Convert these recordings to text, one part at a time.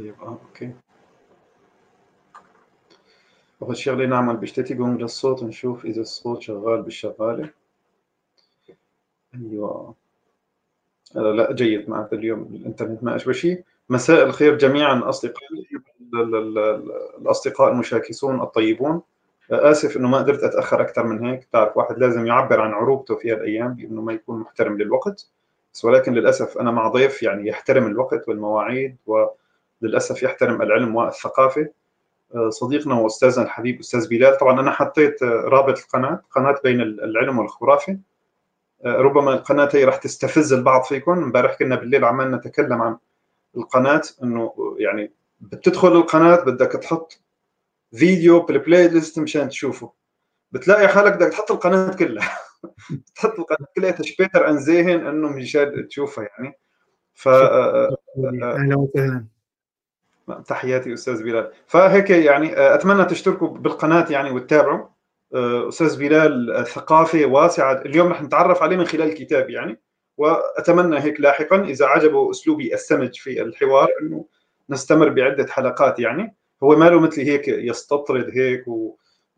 آه أوكي. أول شغلة نعمل بيشتتقون للصوت نشوف إذا الصوت شغال بالشغالة. أيوة. لا جيد معك اليوم الإنترنت ما أشبه شيء مساء الخير جميعا أصدقائي الأصدقاء المشاكسون الطيبون. آسف إنه ما قدرت أتأخر أكثر من هيك. تعرف واحد لازم يعبر عن عروبته في هالأيام بإنه ما يكون محترم للوقت. بس ولكن للأسف أنا مع ضيف يعني يحترم الوقت والمواعيد وللأسف يحترم العلم والثقافة. صديقنا وأستاذنا الحبيب أستاذ بلال. طبعا أنا حطيت رابط القناة قناة بين العلم والخرافه ربما القناه هي راح تستفز البعض فيكم. امبارح كنا بالليل عمال نتكلم عن القناة إنه يعني بتدخل القناة بدك تحط فيديو بالبلاي ليست مشان تشوفه. بتلاقي حالك بدك تحط القناة كلها. تحط القناة كلها تشبيتر ان ذهن إنه مشان تشوفها يعني. ف أهلا وسهلا. تحياتي أستاذ بلال. فهيك يعني أتمنى تشتركوا بالقناة يعني وتتابعوا. أستاذ بلال ثقافة واسعة. اليوم رح نتعرف عليه من خلال الكتاب يعني. وأتمنى هيك لاحقا إذا عجبه أسلوبي السمج في الحوار إنه نستمر بعدة حلقات يعني. هو ماله مثلي هيك يستطرد هيك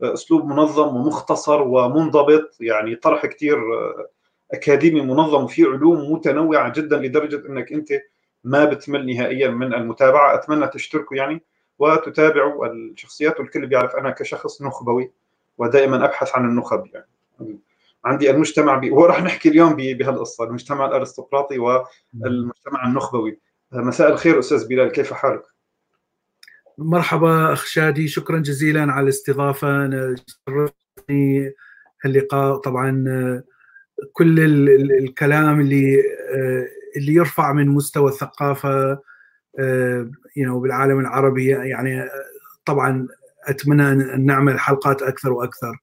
واسلوب منظم ومختصر ومنضبط يعني. طرح كثير أكاديمي منظم وفيه علوم متنوعة جدا لدرجة إنك أنت ما بتمل نهائيا من المتابعة. أتمنى تشتركوا يعني وتتابعوا الشخصيات والكل بيعرف أنا كشخص نخبوي ودائما أبحث عن النخب يعني. عندي المجتمع بي... وراح نحكي اليوم بهالقصة المجتمع الأرستقراطي والمجتمع النخبوي. مساء الخير أستاذ بلال كيف حالك؟ مرحبا أخ شادي شكرا جزيلا على الاستضافة. أنا شرفتني هاللقاء. طبعا كل الكلام اللي اللي يرفع من مستوى الثقافة you بالعالم العربي. يعني طبعا أتمنى أن نعمل حلقات أكثر وأكثر.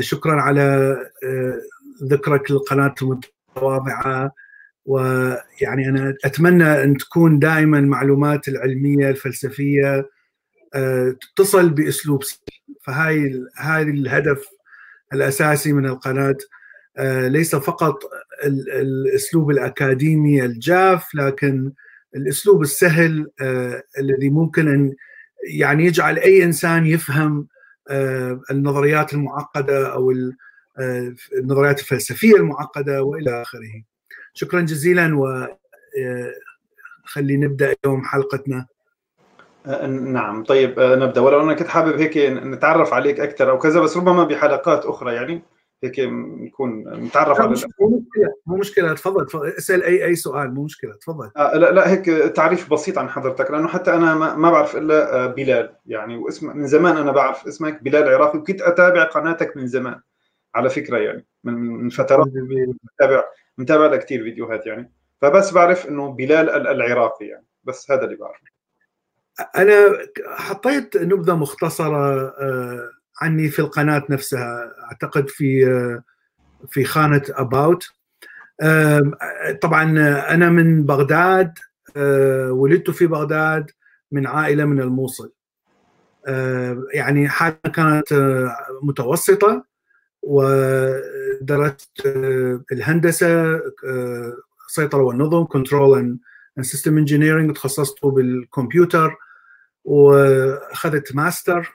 شكرا على ذكرك للقناه المتواضعة. ويعني أنا أتمنى أن تكون دائما المعلومات العلمية الفلسفية تتصل بأسلوب فهاي هاي الهدف الأساسي من القناة. ليس فقط الأسلوب الأكاديمي الجاف لكن الأسلوب السهل الذي ممكن أن يعني يجعل أي إنسان يفهم النظريات المعقدة أو النظريات الفلسفية المعقدة وإلى آخره. شكرا جزيلا و خلي نبدأ اليوم حلقتنا. نعم طيب نبدأ ولو أنا كنت حابب هيك نتعرف عليك أكثر أو كذا بس ربما بحلقات أخرى يعني هيك نكون نتعرف على مو مشكلة مو مشكلة. تفضل اسأل أي أي سؤال مو مشكلة. تفضل. آه لا لا هيك تعريف بسيط عن حضرتك لأنه حتى أنا ما, ما بعرف إلا بلال. يعني واسم من زمان أنا بعرف اسمك بلال عراقي وكنت أتابع قناتك من زمان على فكرة يعني من من فترات. متابع متابع لك كثير فيديوهات يعني. فبس بعرف إنه بلال العراقي يعني. بس هذا اللي بعرفه. أنا حطيت نبذة مختصرة عني في القناة نفسها. أعتقد في في خانة اباوت طبعا أنا من بغداد ولدت في بغداد من عائلة من الموصل. يعني حالة كانت متوسطة ودرست الهندسة السيطره والنظم control and system engineering تخصصت بالكمبيوتر وأخذت master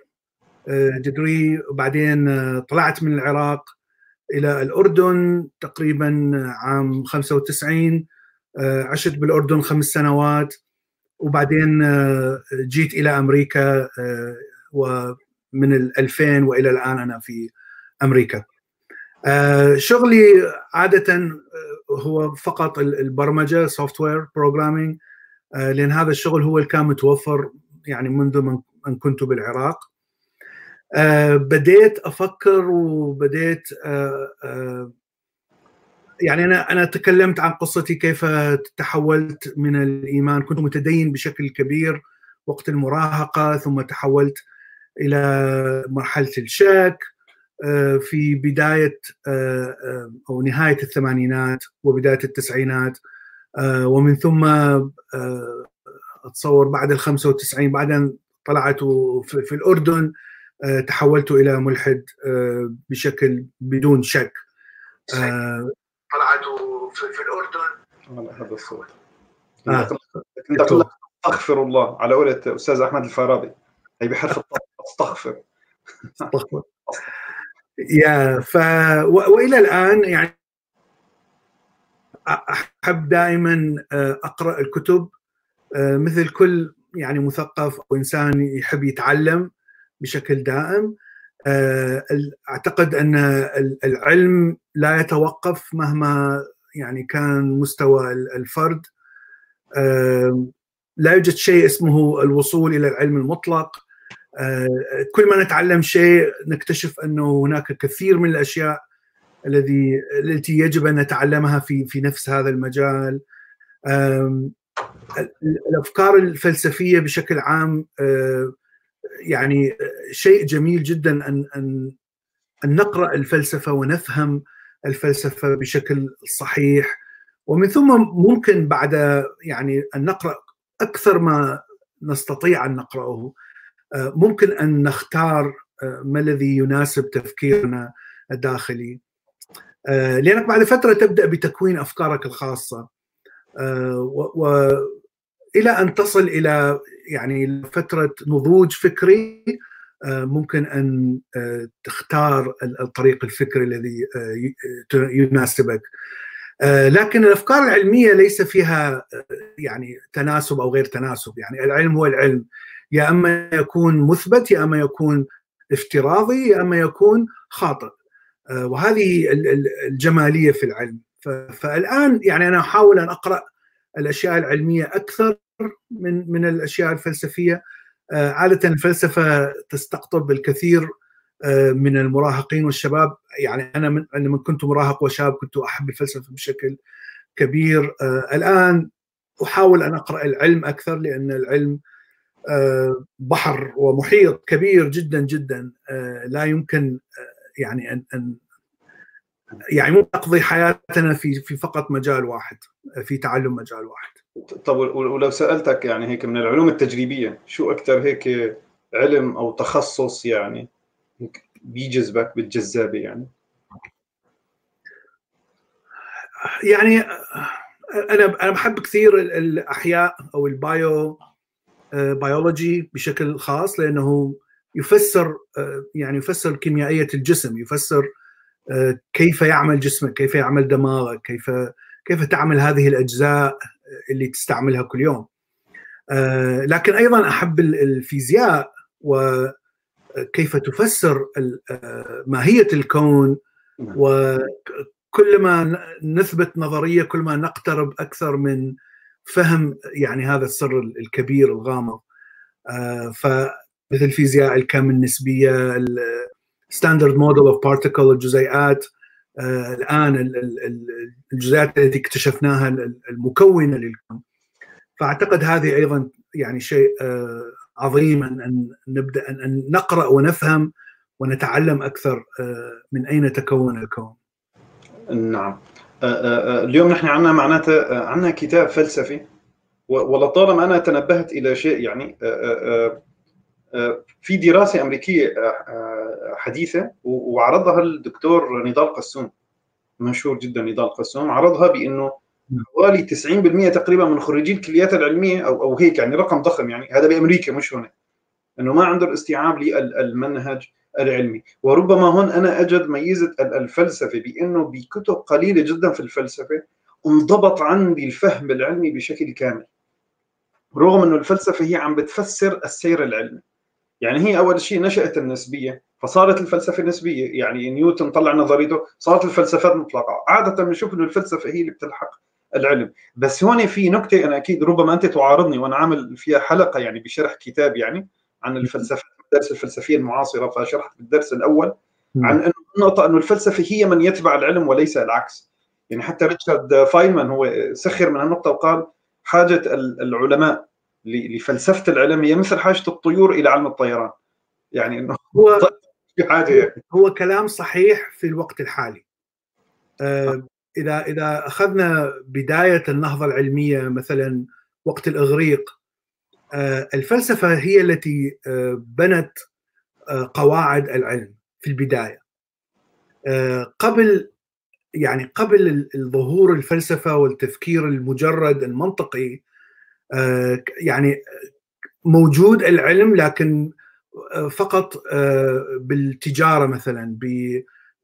degree وبعدين طلعت من العراق إلى الأردن تقريبا عام 95 عشت بالأردن خمس سنوات وبعدين جيت إلى أمريكا ومن ال 2000 وإلى الآن أنا في أمريكا. شغلي عادة هو فقط البرمجة software programming لأن هذا الشغل هو اللي كان متوفر يعني منذ ان كنت بالعراق. أه بديت أفكر وبديت أه أه يعني أنا أنا تكلمت عن قصتي كيف تحولت من الإيمان. كنت متدين بشكل كبير وقت المراهقة ثم تحولت إلى مرحلة الشك في بداية أو نهاية الثمانينات وبداية التسعينات ومن ثم أتصور بعد ال 95 بعدين طلعت في الأردن. تحولت إلى ملحد بشكل بدون شك. طلعت في الأردن. هذا الصوت. آه. انت طلعت استغفر الله. على قولة أستاذ أحمد الفارابي. هي بحرف الطاء. استغفر. استغفر. يا ف و... وإلى الآن يعني أحب دائما أقرأ الكتب مثل كل يعني مثقف أو إنسان يحب يتعلم. بشكل دائم. أعتقد أن العلم لا يتوقف مهما يعني كان مستوى الفرد. لا يوجد شيء اسمه الوصول إلى العلم المطلق. كل ما نتعلم شيء نكتشف انه هناك كثير من الأشياء الذي التي يجب أن نتعلمها في في نفس هذا المجال. الأفكار الفلسفية بشكل عام يعني شيء جميل جدا ان ان أن نقرأ الفلسفة ونفهم الفلسفة بشكل صحيح. ومن ثم ممكن بعد يعني أن نقرأ أكثر ما نستطيع أن نقرأه ممكن أن نختار ما الذي يناسب تفكيرنا الداخلي. لأنك بعد فترة تبدأ بتكوين أفكارك الخاصة. والى أن تصل إلى يعني فترة نضوج فكري ممكن أن تختار الطريق الفكري الذي يناسبك. لكن الأفكار العلمية ليس فيها يعني تناسب أو غير تناسب. يعني العلم هو العلم. يا أما يكون مثبت يا أما يكون افتراضي يا أما يكون خاطئ. وهذه الجمالية في العلم. فالآن يعني أنا أحاول أن أقرأ الأشياء العلمية أكثر من من الأشياء الفلسفية. عادة الفلسفة تستقطب الكثير من المراهقين والشباب. يعني أنا من لما كنت مراهق وشاب كنت أحب الفلسفة بشكل كبير. الآن أحاول أن أقرأ العلم أكثر لأن العلم بحر ومحيط كبير جدا جدا. لا يمكن يعني أن أن يعني نقضي حياتنا في في فقط مجال واحد في تعلم مجال واحد. طب ولو سألتك يعني هيك من العلوم التجريبية شو أكثر هيك علم أو تخصص يعني بيجذبك بالجذابة يعني؟ يعني أنا أنا بحب كثير الأحياء أو ال bio biology بشكل خاص لأنه يفسر يعني يفسر كيميائية الجسم يفسر كيف يعمل جسمك؟ كيف يعمل دماغك؟ كيف كيف تعمل هذه الأجزاء اللي تستعملها كل يوم؟ لكن أيضا أحب الفيزياء وكيف تفسر ماهية الكون وكلما نثبت نظرية كل ما نقترب أكثر من فهم يعني هذا السر الكبير الغامض. فمثل فيزياء الكم النسبية standard model of particle الجزيئات الآن الجزيئات التي اكتشفناها المكونة للكون فأعتقد هذه أيضا يعني شيء عظيم ان نبدأ ان نقرأ ونفهم ونتعلم أكثر من أين تكون الكون. نعم. اليوم نحن عندنا معناتها عندنا كتاب فلسفي ولطالما أنا تنبهت إلى شيء يعني في دراسة أمريكية حديثة وعرضها الدكتور نضال قسوم. مشهور جدا نضال قسوم. عرضها بأنه حوالي 90% تقريبا من خريجي الكليات العلمية أو أو هيك يعني رقم ضخم يعني هذا بأمريكا مش هنا. أنه ما عنده الاستيعاب للمنهج العلمي. وربما هون أنا أجد ميزة الفلسفة بأنه بكتب قليلة جدا في الفلسفة انضبط عندي الفهم العلمي بشكل كامل. رغم أنه الفلسفة هي عم بتفسر السير العلمي. يعني هي أول شيء نشأت النسبية فصارت الفلسفة نسبية. يعني نيوتن طلع نظريته صارت الفلسفات مطلقة. عادة بنشوف إنه الفلسفة هي اللي بتلحق العلم. بس هون في نكتة أنا أكيد ربما أنت تعارضني وأنا عامل فيها حلقة يعني بشرح كتاب يعني عن الفلسفه الدرس الفلسفية المعاصرة فشرحت بالدرس الأول عن إنه النقطة إنه الفلسفة هي من يتبع العلم وليس العكس. يعني حتى ريتشارد فاينمان هو سخر من النقطة وقال حاجة العلماء لفلسفة العلم هي مثل حاجة الطيور إلى علم الطيران. يعني إنه هو في حاجة يعني. هو كلام صحيح في الوقت الحالي. آه إذا إذا أخذنا بداية النهضة العلمية مثلا وقت الإغريق آه الفلسفة هي التي آه بنت آه قواعد العلم في البداية. قبل يعني قبل ظهور الفلسفة والتفكير المجرد المنطقي يعني موجود العلم لكن فقط بالتجارة مثلا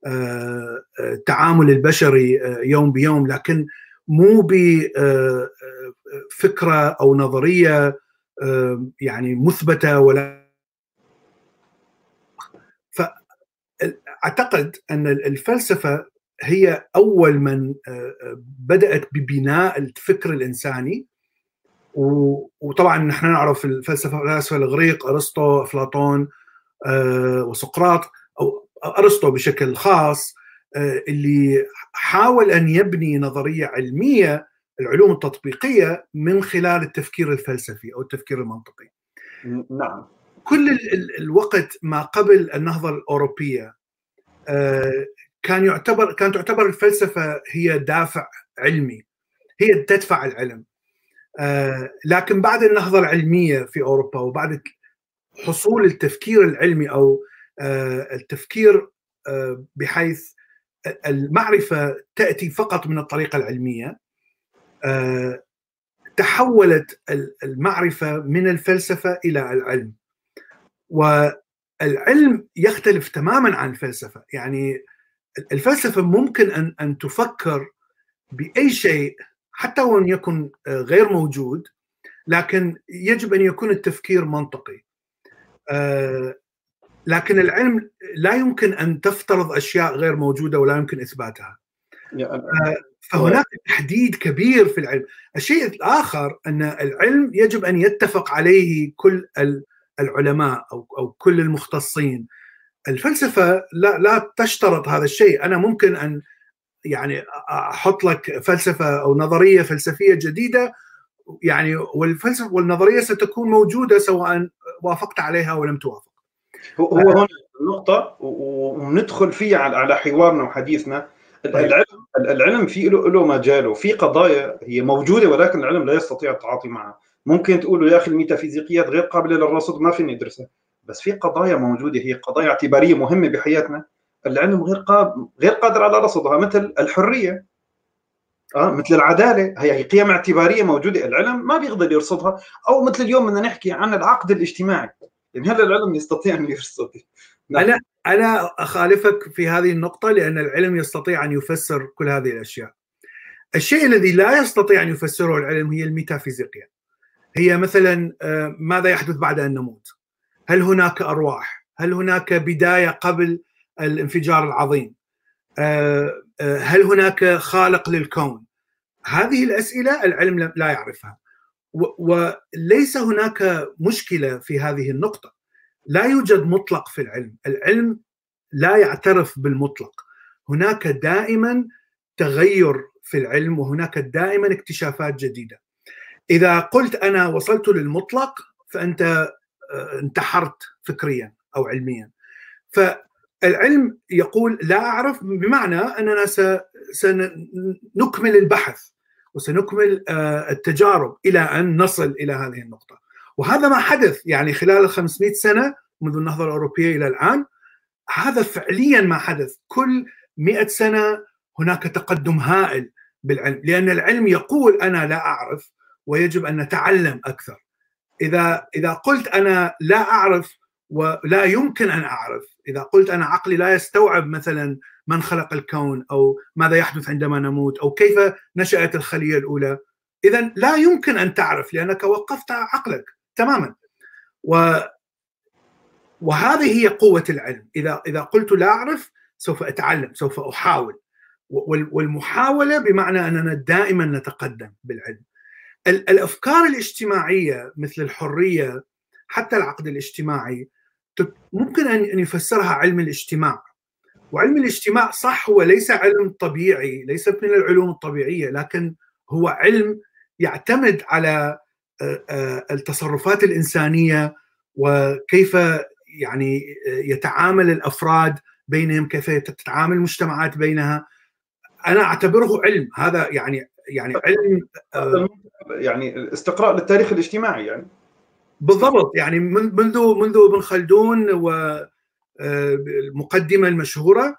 بالتعامل البشري يوم بيوم لكن مو بفكره أو نظرية يعني مثبتة ولا فاعتقد أن الفلسفة هي أول من بدأت ببناء الفكر الإنساني. وطبعا نحن نعرف الفلسفة الفلاسفه الاغريق أرسطو أفلاطون وسقراط أو أرسطو بشكل خاص اللي حاول أن يبني نظرية علمية العلوم التطبيقية من خلال التفكير الفلسفي أو التفكير المنطقي. نعم. كل الوقت ما قبل النهضة الأوروبية كان يعتبر كانت تعتبر الفلسفة هي دافع علمي هي تدفع العلم لكن بعد النهضة العلمية في أوروبا وبعد حصول التفكير العلمي أو التفكير بحيث المعرفة تأتي فقط من الطريقة العلمية تحولت المعرفة من الفلسفة إلى العلم. والعلم يختلف تماما عن الفلسفه يعني الفلسفة ممكن أن أن تفكر بأي شيء حتى وإن يكن غير موجود لكن يجب أن يكون التفكير منطقي. لكن العلم لا يمكن أن تفترض أشياء غير موجودة ولا يمكن إثباتها. فهناك تحديد كبير في العلم. الشيء الآخر أن العلم يجب أن يتفق عليه كل العلماء أو أو كل المختصين. الفلسفة لا لا تشترط هذا الشيء. أنا ممكن أن يعني أحط لك فلسفة أو نظرية فلسفية جديدة يعني والفلسفة والنظرية ستكون موجودة سواء وافقت عليها أو لم توافق. هو هنا النقطه وندخل فيها على حوارنا وحديثنا. العلم العلم في له له مجاله في قضايا هي موجودة ولكن العلم لا يستطيع التعاطي معها. ممكن تقولوا يا أخي الميتافيزيقيات غير قابلة للرصد ما فيني ادرسها بس في قضايا موجودة هي قضايا اعتبارية مهمة بحياتنا. العلم غير قادر غير قادر على رصدها مثل الحرية. آه مثل العدالة. هي قيم اعتبارية موجودة. العلم ما بيقدر يرصدها. أو مثل اليوم بدنا نحكي عن العقد الاجتماعي. يعني هل العلم يستطيع أن يرصد نعم. أنا أنا أخالفك في هذه النقطة لأن العلم يستطيع أن يفسر كل هذه الأشياء. الشيء الذي لا يستطيع أن يفسره العلم هي الميتافيزيقيا. هي مثلا ماذا يحدث بعد أن نموت؟ هل هناك أرواح؟ هل هناك بداية قبل الانفجار العظيم. هل هناك خالق للكون؟ هذه الأسئلة العلم لا يعرفها. وليس هناك مشكلة في هذه النقطة. لا يوجد مطلق في العلم. العلم لا يعترف بالمطلق. هناك دائما تغير في العلم وهناك دائما اكتشافات جديدة. إذا قلت أنا وصلت للمطلق فأنت انتحرت فكريا أو علميا. فالعلم يقول لا أعرف بمعنى أننا سنكمل البحث وسنكمل التجارب إلى أن نصل إلى هذه النقطة. وهذا ما حدث يعني خلال ال 500 سنة منذ النهضة الأوروبية إلى الآن. هذا فعليا ما حدث. كل 100 سنة هناك تقدم هائل بالعلم لأن العلم يقول أنا لا أعرف ويجب أن نتعلم أكثر. إذا إذا قلت أنا لا أعرف ولا يمكن أن أعرف. إذا قلت أنا عقلي لا يستوعب مثلا من خلق الكون أو ماذا يحدث عندما نموت أو كيف نشأت الخلية الأولى. اذا لا يمكن أن تعرف لأنك وقفت عقلك تماما. و وهذه هي قوة العلم. إذا إذا قلت لا أعرف سوف أتعلم سوف أحاول. والمحاولة بمعنى أننا دائما نتقدم بالعلم. الأفكار الاجتماعية مثل الحرية حتى العقد الاجتماعي ممكن ان يفسرها علم الاجتماع. وعلم الاجتماع صح هو ليس علم طبيعي ليس من العلوم الطبيعية لكن هو علم يعتمد على التصرفات الإنسانية وكيف يعني يتعامل الأفراد بينهم كيف تتعامل المجتمعات بينها. أنا أعتبره علم. هذا يعني يعني علم يعني استقراء للتاريخ الاجتماعي يعني. بالضبط يعني منذ منذ ابن خلدون والمقدمه المشهورة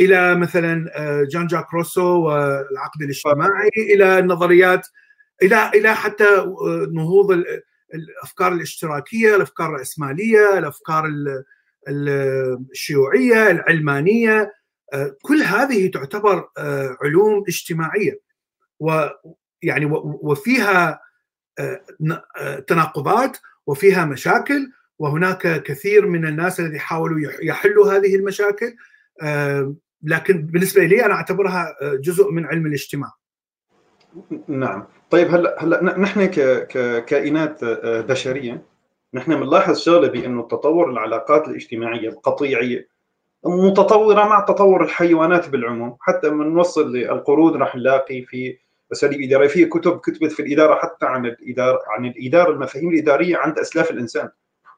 إلى مثلا جان جاك روسو والعقد الاجتماعي إلى النظريات إلى إلى حتى نهوض الأفكار الاشتراكية، الأفكار الرأسمالية، الأفكار الشيوعية، العلمانية، كل هذه تعتبر علوم اجتماعية ويعني وفيها تناقضات وفيها مشاكل وهناك كثير من الناس الذي حاولوا يحلوا هذه المشاكل لكن بالنسبة لي أنا أعتبرها جزء من علم الاجتماع. نعم، طيب هلا هلا نحن ككائنات بشرية نحن بنلاحظ شغلة بانه تطور العلاقات الاجتماعية القطيعية متطورة مع تطور الحيوانات بالعموم، حتى بنوصل للقرود راح نلاقي في اساليب اداريه في كتب كتبت في الإدارة حتى عن الإدارة عن الإدارة المفاهيم الإدارية عند أسلاف الإنسان.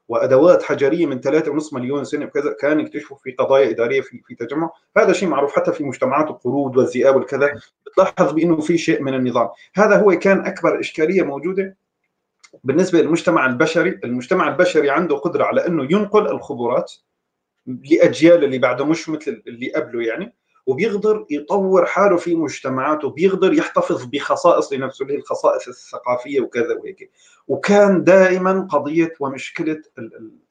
وأدوات حجرية من 3.5 مليون سنة وكذا كان يكتشفوا في قضايا إدارية في في تجمع. هذا شيء معروف حتى في مجتمعات القرود والذئاب والكذا. بتلاحظ بأنه في شيء من النظام. هذا هو كان أكبر إشكالية موجودة بالنسبة للمجتمع البشري. المجتمع البشري عنده قدرة على أنه ينقل الخبرات لأجيال اللي بعده مش مثل اللي قبله يعني. وبيقدر يطور حاله في مجتمعاته بيقدر يحتفظ بخصائص لنفسه اللي هي الخصائص الثقافية وكذا وهيك. وكان دائما قضية ومشكلة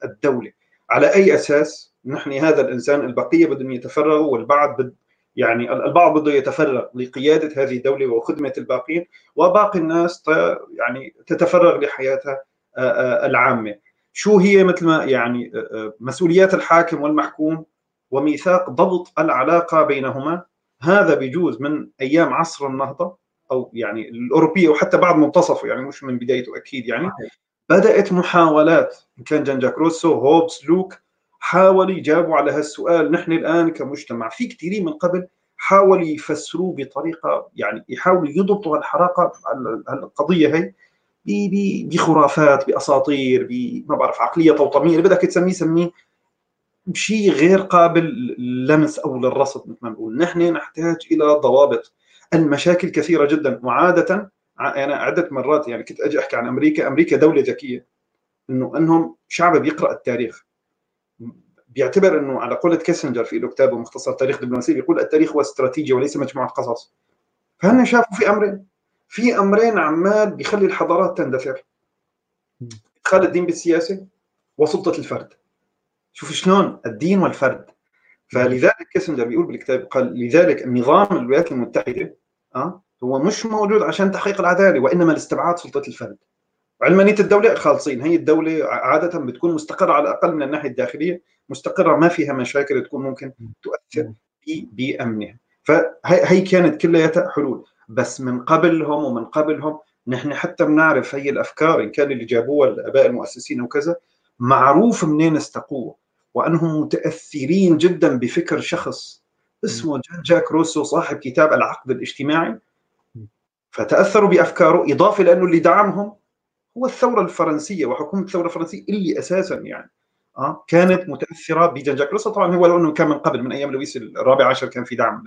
الدولة. على أي أساس؟ نحن هذا الإنسان البقية بدهم يتفرغوا والبعض بد يعني البعض بده يتفرغ لقيادة هذه الدولة وخدمة الباقين وباقي الناس يعني تتفرغ لحياتها العامة. شو هي مثل ما يعني مسؤوليات الحاكم والمحكوم؟ وميثاق ضبط العلاقة بينهما. هذا بيجوز من أيام عصر النهضة أو يعني الأوروبية وحتى بعد منتصفه يعني مش من بدايته أكيد يعني. بدأت محاولات إن كان جان جاك روسو هوبس لوك حاولوا يجاوبوا على هالسؤال. نحن الآن كمجتمع في كثيرين من قبل حاولوا يفسروه بطريقة يعني يحاولوا يضبطوا الحراقه القضية هي بخرافات بأساطير ما بعرف عقلية توطميه اللي بدك تسميه سميه شيء غير قابل للمس أو للرصد مثل ما نقول. نحن نحتاج إلى ضوابط. المشاكل كثيرة جدا. وعادة أنا عدة مرات يعني كنت أجي أحكي عن أمريكا. أمريكا دولة ذكية. إنه إنهم شعب بيقرأ التاريخ. بيعتبر إنه على قولة كيسنجر في له كتابه مختصر تاريخ دبلوماسي بيقول التاريخ هو استراتيجيه وليس مجموعة قصص. فهن شافوا في أمرين. في أمرين عمال بيخلي الحضارات تندثر. ادخال الدين بالسياسة وسلطة الفرد. شوف شلون الدين والفرد. فلذلك كيسنجر بيقول بالكتاب قال لذلك النظام الولايات المتحدة أه هو مش موجود عشان تحقيق العدالة وإنما لاستبعاد سلطة الفرد. علمانيه الدولة خالصين. هي الدولة عادة بتكون مستقرة على الأقل من الناحية الداخلية مستقرة ما فيها مشاكل تكون ممكن تؤثر بامنها فهي كانت كلها حلول. بس من قبلهم ومن قبلهم نحن حتى بنعرف هي الأفكار إن كان اللي جابوها الآباء المؤسسين وكذا معروف منين استقوه. وأنهم متأثرين جدا بفكر شخص اسمه جان جاك روسو صاحب كتاب العقد الاجتماعي. فتأثروا بأفكاره إضافة لأنه اللي دعمهم هو الثورة الفرنسية وحكومة الثورة الفرنسية اللي أساسا يعني آه كانت متأثرة بجان جاك روسو. طبعا هو لو إنه كان من قبل من أيام لويس الرابع عشر كان في دعم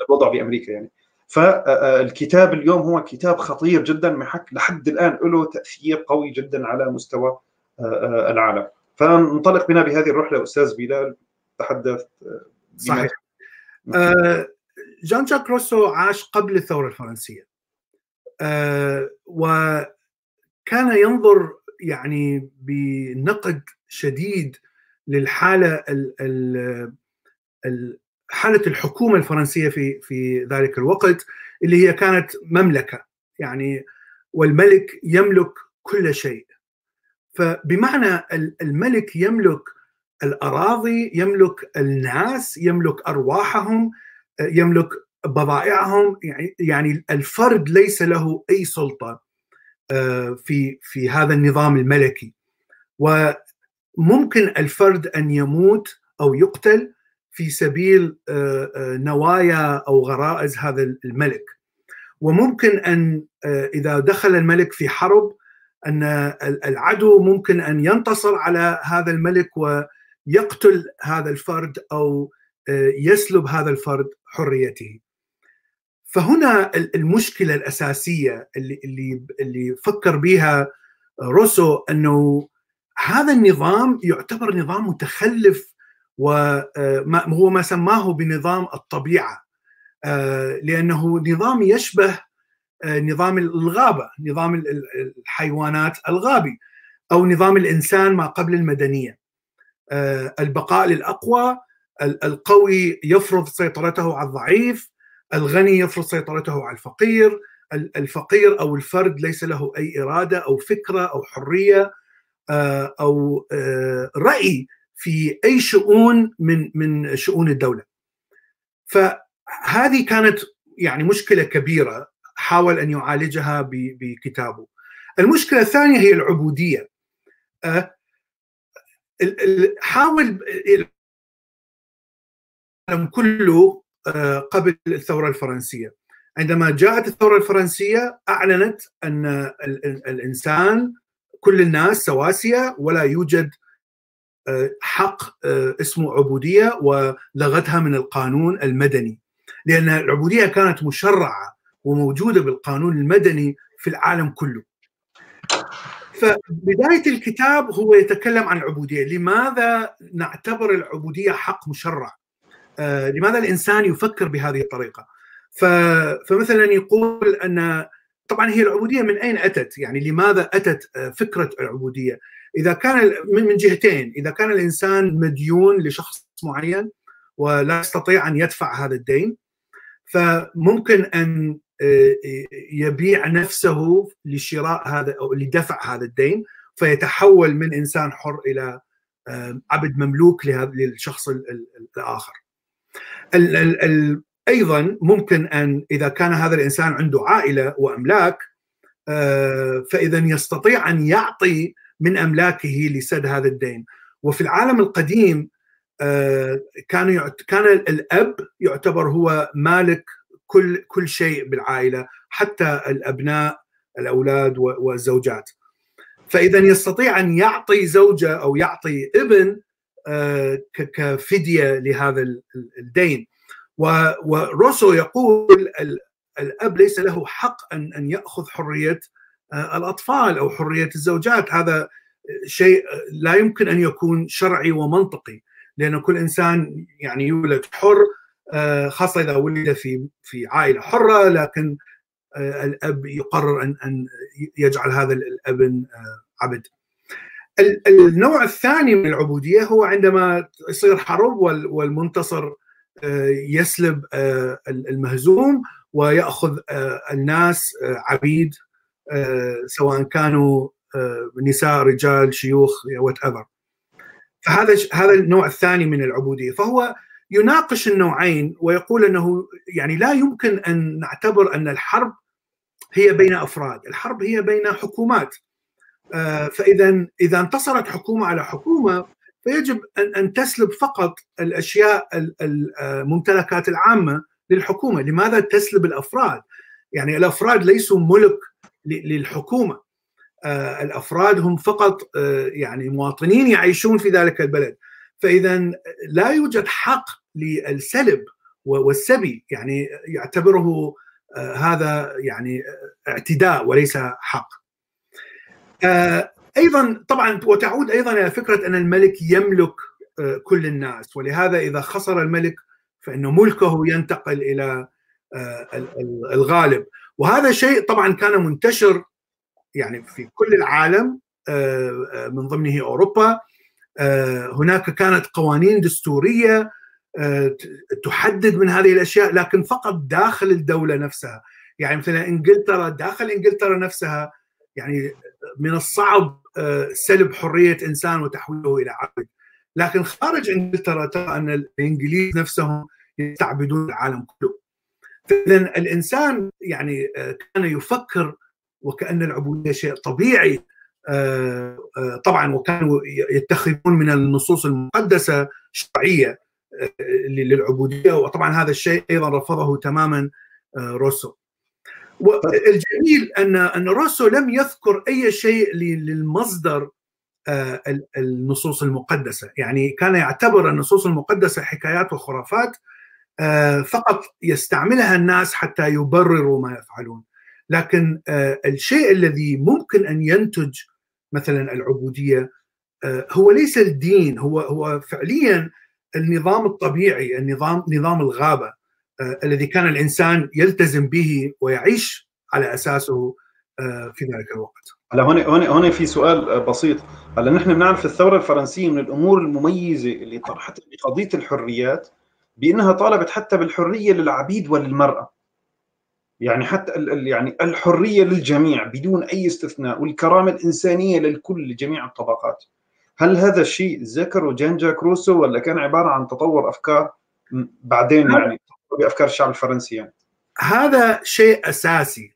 للوضع بأمريكا يعني. فالكتاب اليوم هو كتاب خطير جدا لحد الآن له تأثير قوي جدا على مستوى العالم. فننطلق بنا بهذه الرحلة أستاذ بلال تحدث صحيح. آه جان جاك روسو عاش قبل الثورة الفرنسية. آه وكان ينظر يعني بنقد شديد للحالة ال ال حالة الحكومة الفرنسية في في ذلك الوقت اللي هي كانت مملكة. يعني والملك يملك كل شيء. فبمعنى الملك يملك الأراضي يملك الناس يملك أرواحهم يملك بضائعهم يعني يعني الفرد ليس له أي سلطة في في هذا النظام الملكي. وممكن الفرد أن يموت أو يقتل في سبيل نوايا أو غرائز هذا الملك. وممكن أن إذا دخل الملك في حرب أن العدو ممكن أن ينتصر على هذا الملك ويقتل هذا الفرد أو يسلب هذا الفرد حريته. فهنا المشكلة الأساسية اللي اللي اللي فكر بها روسو أنه هذا النظام يعتبر نظام متخلف وهو ما سماه بنظام الطبيعة لأنه نظام يشبه نظام الغابة نظام الحيوانات الغابي أو نظام الإنسان ما قبل المدنية البقاء للأقوى القوي يفرض سيطرته على الضعيف الغني يفرض سيطرته على الفقير الفقير أو الفرد ليس له أي إرادة أو فكرة أو حرية أو رأي في أي شؤون من من شؤون الدولة. فهذه كانت يعني مشكلة كبيرة حاول أن يعالجها بكتابه. المشكلة الثانية هي العبودية. حاول العالم كله قبل الثورة الفرنسية. عندما جاءت الثورة الفرنسية أعلنت أن الإنسان كل الناس سواسية ولا يوجد حق اسمه عبودية ولغتها من القانون المدني لأن العبودية كانت مشرعة وموجودة بالقانون المدني في العالم كله. فبداية الكتاب هو يتكلم عن العبوديه، لماذا نعتبر العبودية حق مشرع؟ لماذا الإنسان يفكر بهذه الطريقة؟ فمثلا يقول أن طبعا هي العبودية من أين أتت؟ يعني لماذا أتت فكرة العبودية؟ إذا كان من جهتين، إذا كان الإنسان مديون لشخص معين ولا يستطيع أن يدفع هذا الدين فممكن أن يبيع نفسه لشراء هذا أو لدفع هذا الدين فيتحول من إنسان حر إلى عبد مملوك للشخص الآخر. أيضا ممكن أن إذا كان هذا الإنسان عنده عائلة وأملاك فإذا يستطيع أن يعطي من أملاكه لسد هذا الدين وفي العالم القديم كان كان الأب يعتبر هو مالك كل كل شيء بالعائلة حتى الأبناء الأولاد والزوجات. فإذا يستطيع أن يعطي زوجة أو يعطي ابن كفدية لهذا الدين. وروسو يقول الأب ليس له حق أن أن يأخذ حرية الأطفال أو حرية الزوجات. هذا شيء لا يمكن أن يكون شرعي ومنطقي لأن كل إنسان يعني يولد حر خاصة إذا ولد في في عائلة حرة لكن الأب يقرر أن أن يجعل هذا الأبن عبد. النوع الثاني من العبودية هو عندما يصير حرب والمنتصر يسلب المهزوم ويأخذ الناس عبيد سواء كانوا نساء رجال شيوخ وات ايفر فهذا هذا النوع الثاني من العبودية فهو يناقش النوعين ويقول أنه يعني لا يمكن أن نعتبر أن الحرب هي بين أفراد، الحرب هي بين حكومات. فإذا إذا انتصرت حكومة على حكومة فيجب أن أن تسلب فقط الأشياء الممتلكات العامة للحكومة، لماذا تسلب الأفراد؟ يعني الأفراد ليسوا ملك للحكومة. الأفراد هم فقط يعني مواطنين يعيشون في ذلك البلد. فإذا لا يوجد حق للسلب والسبي يعني يعتبره هذا يعني اعتداء وليس حق. أيضا طبعا وتعود أيضا إلى فكرة أن الملك يملك كل الناس ولهذا إذا خسر الملك فإن ملكه ينتقل إلى الغالب وهذا شيء طبعا كان منتشر يعني في كل العالم من ضمنه أوروبا هناك كانت قوانين دستورية تحدد من هذه الأشياء لكن فقط داخل الدولة نفسها. يعني مثلا إنجلترا داخل إنجلترا نفسها يعني من الصعب سلب حرية إنسان وتحويله إلى عبد لكن خارج إنجلترا ترى أن الإنجليز نفسهم يستعبدون العالم كله. اذا الإنسان يعني كان يفكر وكأن العبودية شيء طبيعي. طبعا وكانوا يتخذون من النصوص المقدسة شرعية للعبودية وطبعا هذا الشيء أيضا رفضه تماما روسو. والجميل ان أن روسو لم يذكر أي شيء للمصدر النصوص المقدسة. يعني كان يعتبر النصوص المقدسة حكايات وخرافات فقط يستعملها الناس حتى يبرروا ما يفعلون. لكن الشيء الذي ممكن أن ينتج مثلا العبودية هو ليس الدين هو هو فعليا النظام الطبيعي النظام نظام الغابة الذي كان الإنسان يلتزم به ويعيش على أساسه في ذلك الوقت. هلا هون هون هون في سؤال بسيط، هلا نحن بنعرف الثورة الفرنسية من الأمور المميزة اللي طرحتها بقضية الحريات بأنها طالبت حتى بالحرية للعبيد وللمراه. يعني حتى يعني الحرية للجميع بدون أي استثناء والكرامة الإنسانية للكل لجميع الطبقات. هل هذا الشيء ذكره جان جاك روسو ولا كان عبارة عن تطور أفكار بعدين يعني بأفكار الشعب الفرنسي يعني؟ هذا شيء أساسي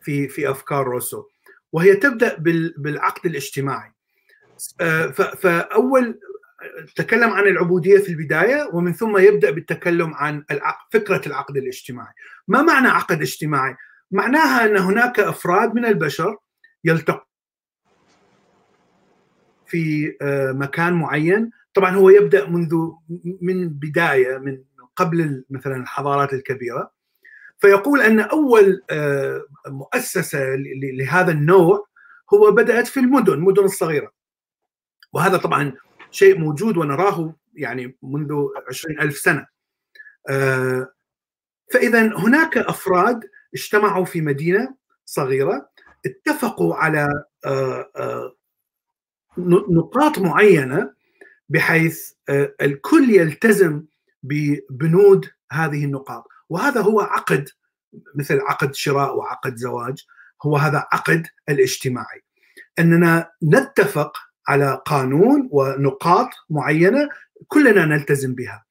في في أفكار روسو وهي تبدأ بالعقد الاجتماعي فأول تكلم عن العبودية في البداية ومن ثم يبدأ بالتكلم عن فكرة العقد الاجتماعي. ما معنى عقد اجتماعي؟ معناها أن هناك أفراد من البشر يلتقون في مكان معين، طبعا هو يبدأ منذ من بداية من قبل مثلا الحضارات الكبيرة فيقول أن أول مؤسسة لهذا النوع هو بدأت في المدن، المدن الصغيرة. وهذا طبعا شيء موجود ونراه يعني منذ عشرين ألف سنة. فإذا هناك أفراد اجتمعوا في مدينة صغيرة اتفقوا على نقاط معينة بحيث الكل يلتزم ببنود هذه النقاط. وهذا هو عقد مثل عقد شراء وعقد زواج هو هذا عقد الاجتماعي. أننا نتفق على قانون ونقاط معينة كلنا نلتزم بها.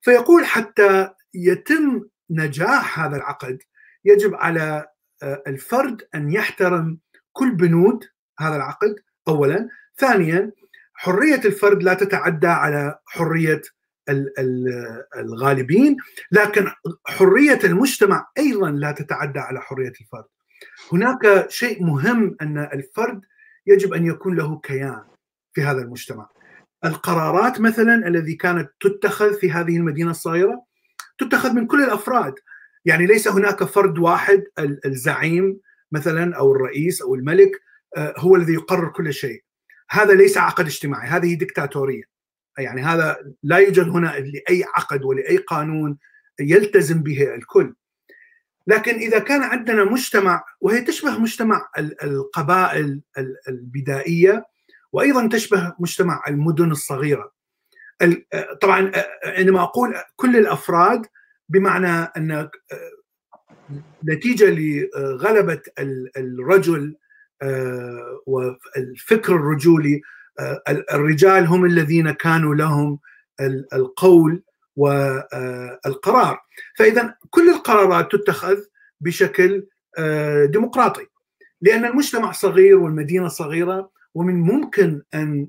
فيقول حتى يتم نجاح هذا العقد يجب على الفرد أن يحترم كل بنود هذا العقد اولا، ثانيا حرية الفرد لا تتعدى على حرية الغالبين، لكن حرية المجتمع أيضا لا تتعدى على حرية الفرد. هناك شيء مهم أن الفرد يجب أن يكون له كيان في هذا المجتمع. القرارات مثلا الذي كانت تتخذ في هذه المدينة الصغيرة تتخذ من كل الأفراد، يعني ليس هناك فرد واحد الزعيم مثلا أو الرئيس أو الملك هو الذي يقرر كل شيء. هذا ليس عقد اجتماعي، هذه ديكتاتوريه. يعني هذا لا يوجد هنا لأي عقد ولأي قانون يلتزم به الكل. لكن إذا كان عندنا مجتمع وهي تشبه مجتمع القبائل البدائية وأيضا تشبه مجتمع المدن الصغيرة. طبعا عندما أقول كل الأفراد بمعنى أن نتيجة لغلبة الرجل والفكر الرجولي الرجال هم الذين كانوا لهم القول والقرار فإذا كل القرارات تتخذ بشكل ديمقراطي لأن المجتمع صغير والمدينة صغيرة ومن ممكن أن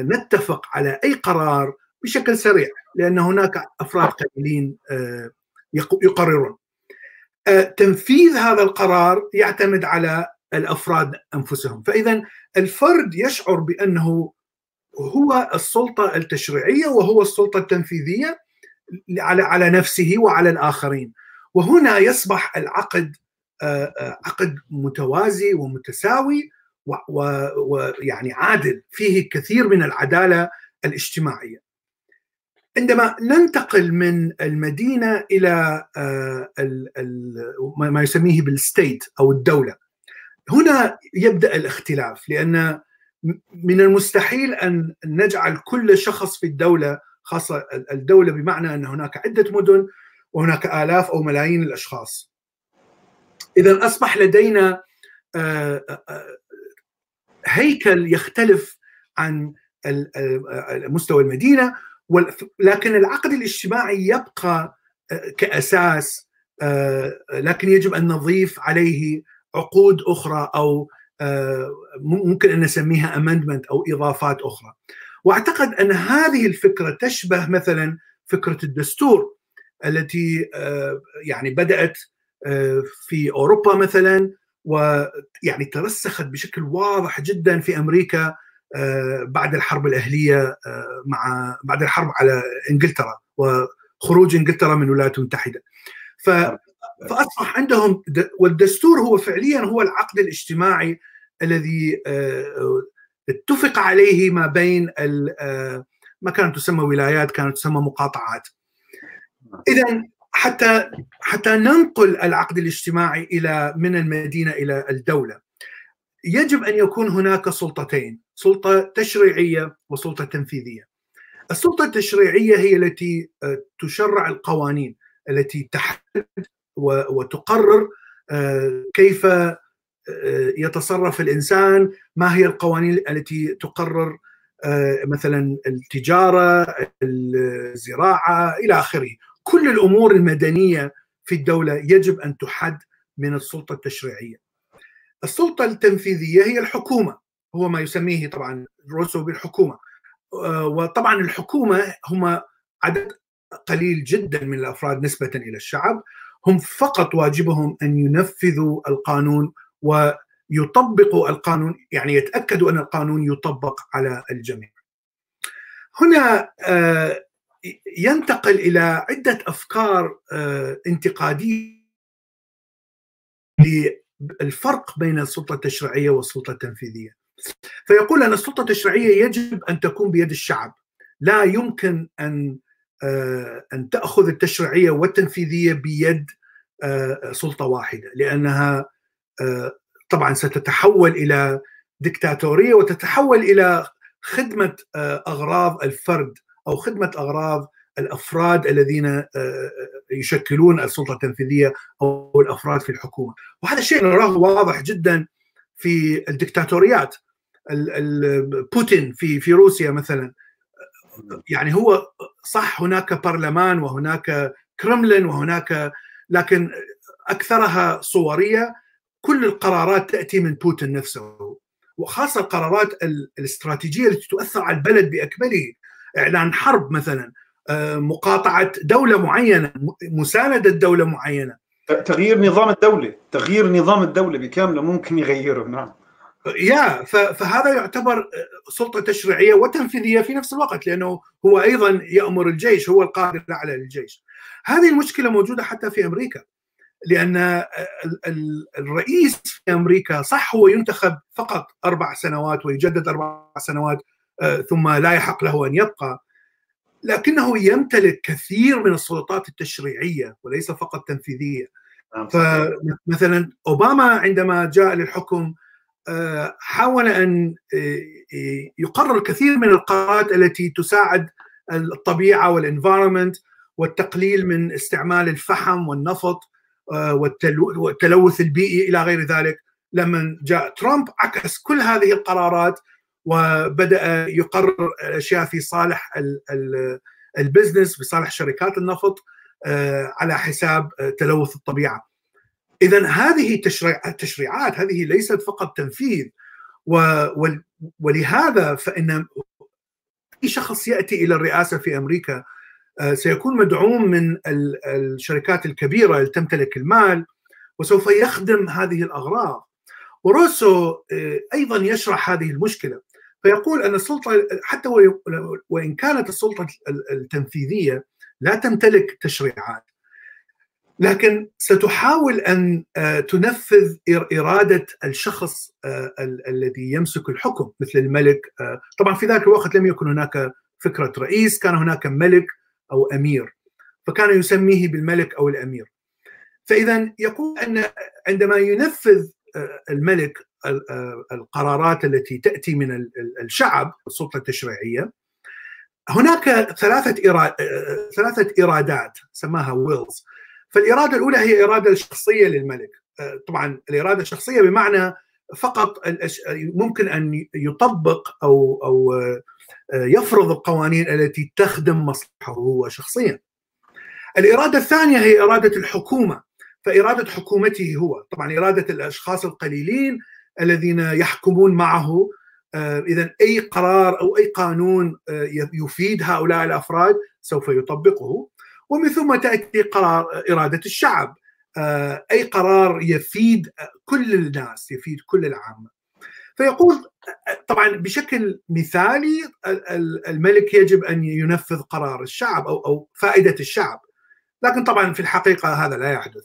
نتفق على أي قرار بشكل سريع لأن هناك أفراد قليلين يقررون. تنفيذ هذا القرار يعتمد على الأفراد أنفسهم. فإذا الفرد يشعر بأنه هو السلطة التشريعية وهو السلطة التنفيذية على على نفسه وعلى الآخرين. وهنا يصبح العقد عقد متوازي ومتساوي ويعني عادل فيه كثير من العدالة الاجتماعية. عندما ننتقل من المدينة إلى ما يسميه بالستيت أو الدولة هنا يبدأ الاختلاف لأن من المستحيل أن نجعل كل شخص في الدولة خاصة الدولة بمعنى أن هناك عدة مدن وهناك آلاف أو ملايين الأشخاص. إذا أصبح لدينا هيكل يختلف عن مستوى المدينة لكن العقد الاجتماعي يبقى كأساس لكن يجب أن نضيف عليه عقود أخرى أو ممكن أن نسميها امندمنت أو إضافات أخرى. واعتقد أن هذه الفكرة تشبه مثلا فكرة الدستور التي يعني بدأت في أوروبا مثلا ويعني ترسخت بشكل واضح جدا في أمريكا بعد الحرب الأهلية مع بعد الحرب على إنجلترا وخروج إنجلترا من الولايات المتحده. ف فأصبح عندهم والدستور هو فعليا هو العقد الاجتماعي الذي اتفق عليه ما بين ما كانت تسمى ولايات كانت تسمى مقاطعات. إذا حتى حتى ننقل العقد الاجتماعي إلى من المدينة إلى الدولة. يجب أن يكون هناك سلطتين سلطة تشريعية وسلطة تنفيذية. السلطة التشريعية هي التي تشرع القوانين التي تحدد وتقرر كيف يتصرف الإنسان ما هي القوانين التي تقرر مثلا التجارة الزراعة إلى آخره. كل الأمور المدنية في الدولة يجب أن تحد من السلطة التشريعية. السلطة التنفيذية هي الحكومة هو ما يسميه طبعا روسو بالحكومة. وطبعا الحكومة هم عدد قليل جدا من الأفراد نسبة إلى الشعب. هم فقط واجبهم أن ينفذوا القانون ويطبقوا القانون يعني يتاكدوا أن القانون يطبق على الجميع. هنا ينتقل إلى عدة أفكار انتقادية للفرق بين السلطة التشريعية والسلطة التنفيذية. فيقول أن السلطة التشريعية يجب أن تكون بيد الشعب لا يمكن أن أن تأخذ التشريعية والتنفيذية بيد سلطة واحدة لأنها طبعا ستتحول إلى دكتاتورية وتتحول إلى خدمة أغراض الفرد أو خدمة أغراض الأفراد الذين يشكلون السلطة التنفيذية أو الأفراد في الحكومة. وهذا الشيء نراه واضح جدا في الدكتاتوريات. بوتين في في روسيا مثلا. يعني هو صح هناك برلمان وهناك كرملين وهناك لكن أكثرها صورية كل القرارات تأتي من بوتين نفسه وخاصة القرارات الاستراتيجية التي تؤثر على البلد باكمله إعلان حرب مثلا مقاطعة دولة معينة مساندة دولة معينة. تغيير نظام الدولة تغيير نظام الدولة بكامله ممكن يغيره نعم. يا فهذا يعتبر سلطة تشريعية وتنفيذية في نفس الوقت لأنه هو أيضا يأمر الجيش هو القائد الاعلى للجيش هذه المشكلة موجودة حتى في أمريكا. لأن الرئيس في أمريكا صح هو ينتخب فقط أربع سنوات ويجدد أربع سنوات ثم لا يحق له أن يبقى. لكنه يمتلك كثير من السلطات التشريعية وليس فقط تنفيذية. فمثلا أوباما عندما جاء للحكم حاول أن يقرر كثير من القرارات التي تساعد الطبيعة وال environment والتقليل من استعمال الفحم والنفط. والتلوث البيئي إلى غير ذلك لما جاء ترامب عكس كل هذه القرارات وبدأ يقرر أشياء في صالح ال business بصالح شركات النفط على حساب تلوث الطبيعة. اذا هذه التشريعات هذه ليست فقط تنفيذ ولهذا فإن أي شخص يأتي إلى الرئاسة في أمريكا سيكون مدعوم من الشركات الكبيرة اللي تمتلك المال وسوف يخدم هذه الأغراض. وروسو أيضا يشرح هذه المشكلة فيقول أن السلطة حتى وإن كانت السلطة التنفيذية لا تمتلك تشريعات لكن ستحاول أن تنفذ إرادة الشخص الذي يمسك الحكم مثل الملك طبعا في ذاك الوقت لم يكن هناك فكرة رئيس كان هناك ملك أو أمير فكان يسميه بالملك أو الأمير. فاذا يقول أن عندما ينفذ الملك القرارات التي تأتي من الشعب السلطة التشريعية هناك ثلاثة إراد... ثلاثة ارادات سماها ويلز فالإرادة الأولى هي إرادة الشخصيه للملك. طبعا الإرادة الشخصية بمعنى فقط ممكن أن يطبق أو أو يفرض القوانين التي تخدم مصلحته هو شخصيا. الإرادة الثانية هي إرادة الحكومة فإرادة حكومته هو. طبعا إرادة الأشخاص القليلين الذين يحكمون معه اذا أي قرار أو أي قانون يفيد هؤلاء الأفراد سوف يطبقه. ومن ثم تأتي قرار إرادة الشعب أي قرار يفيد كل الناس يفيد كل العامة. فيقول طبعا بشكل مثالي الملك يجب أن ينفذ قرار الشعب أو أو فائدة الشعب. لكن طبعا في الحقيقة هذا لا يحدث.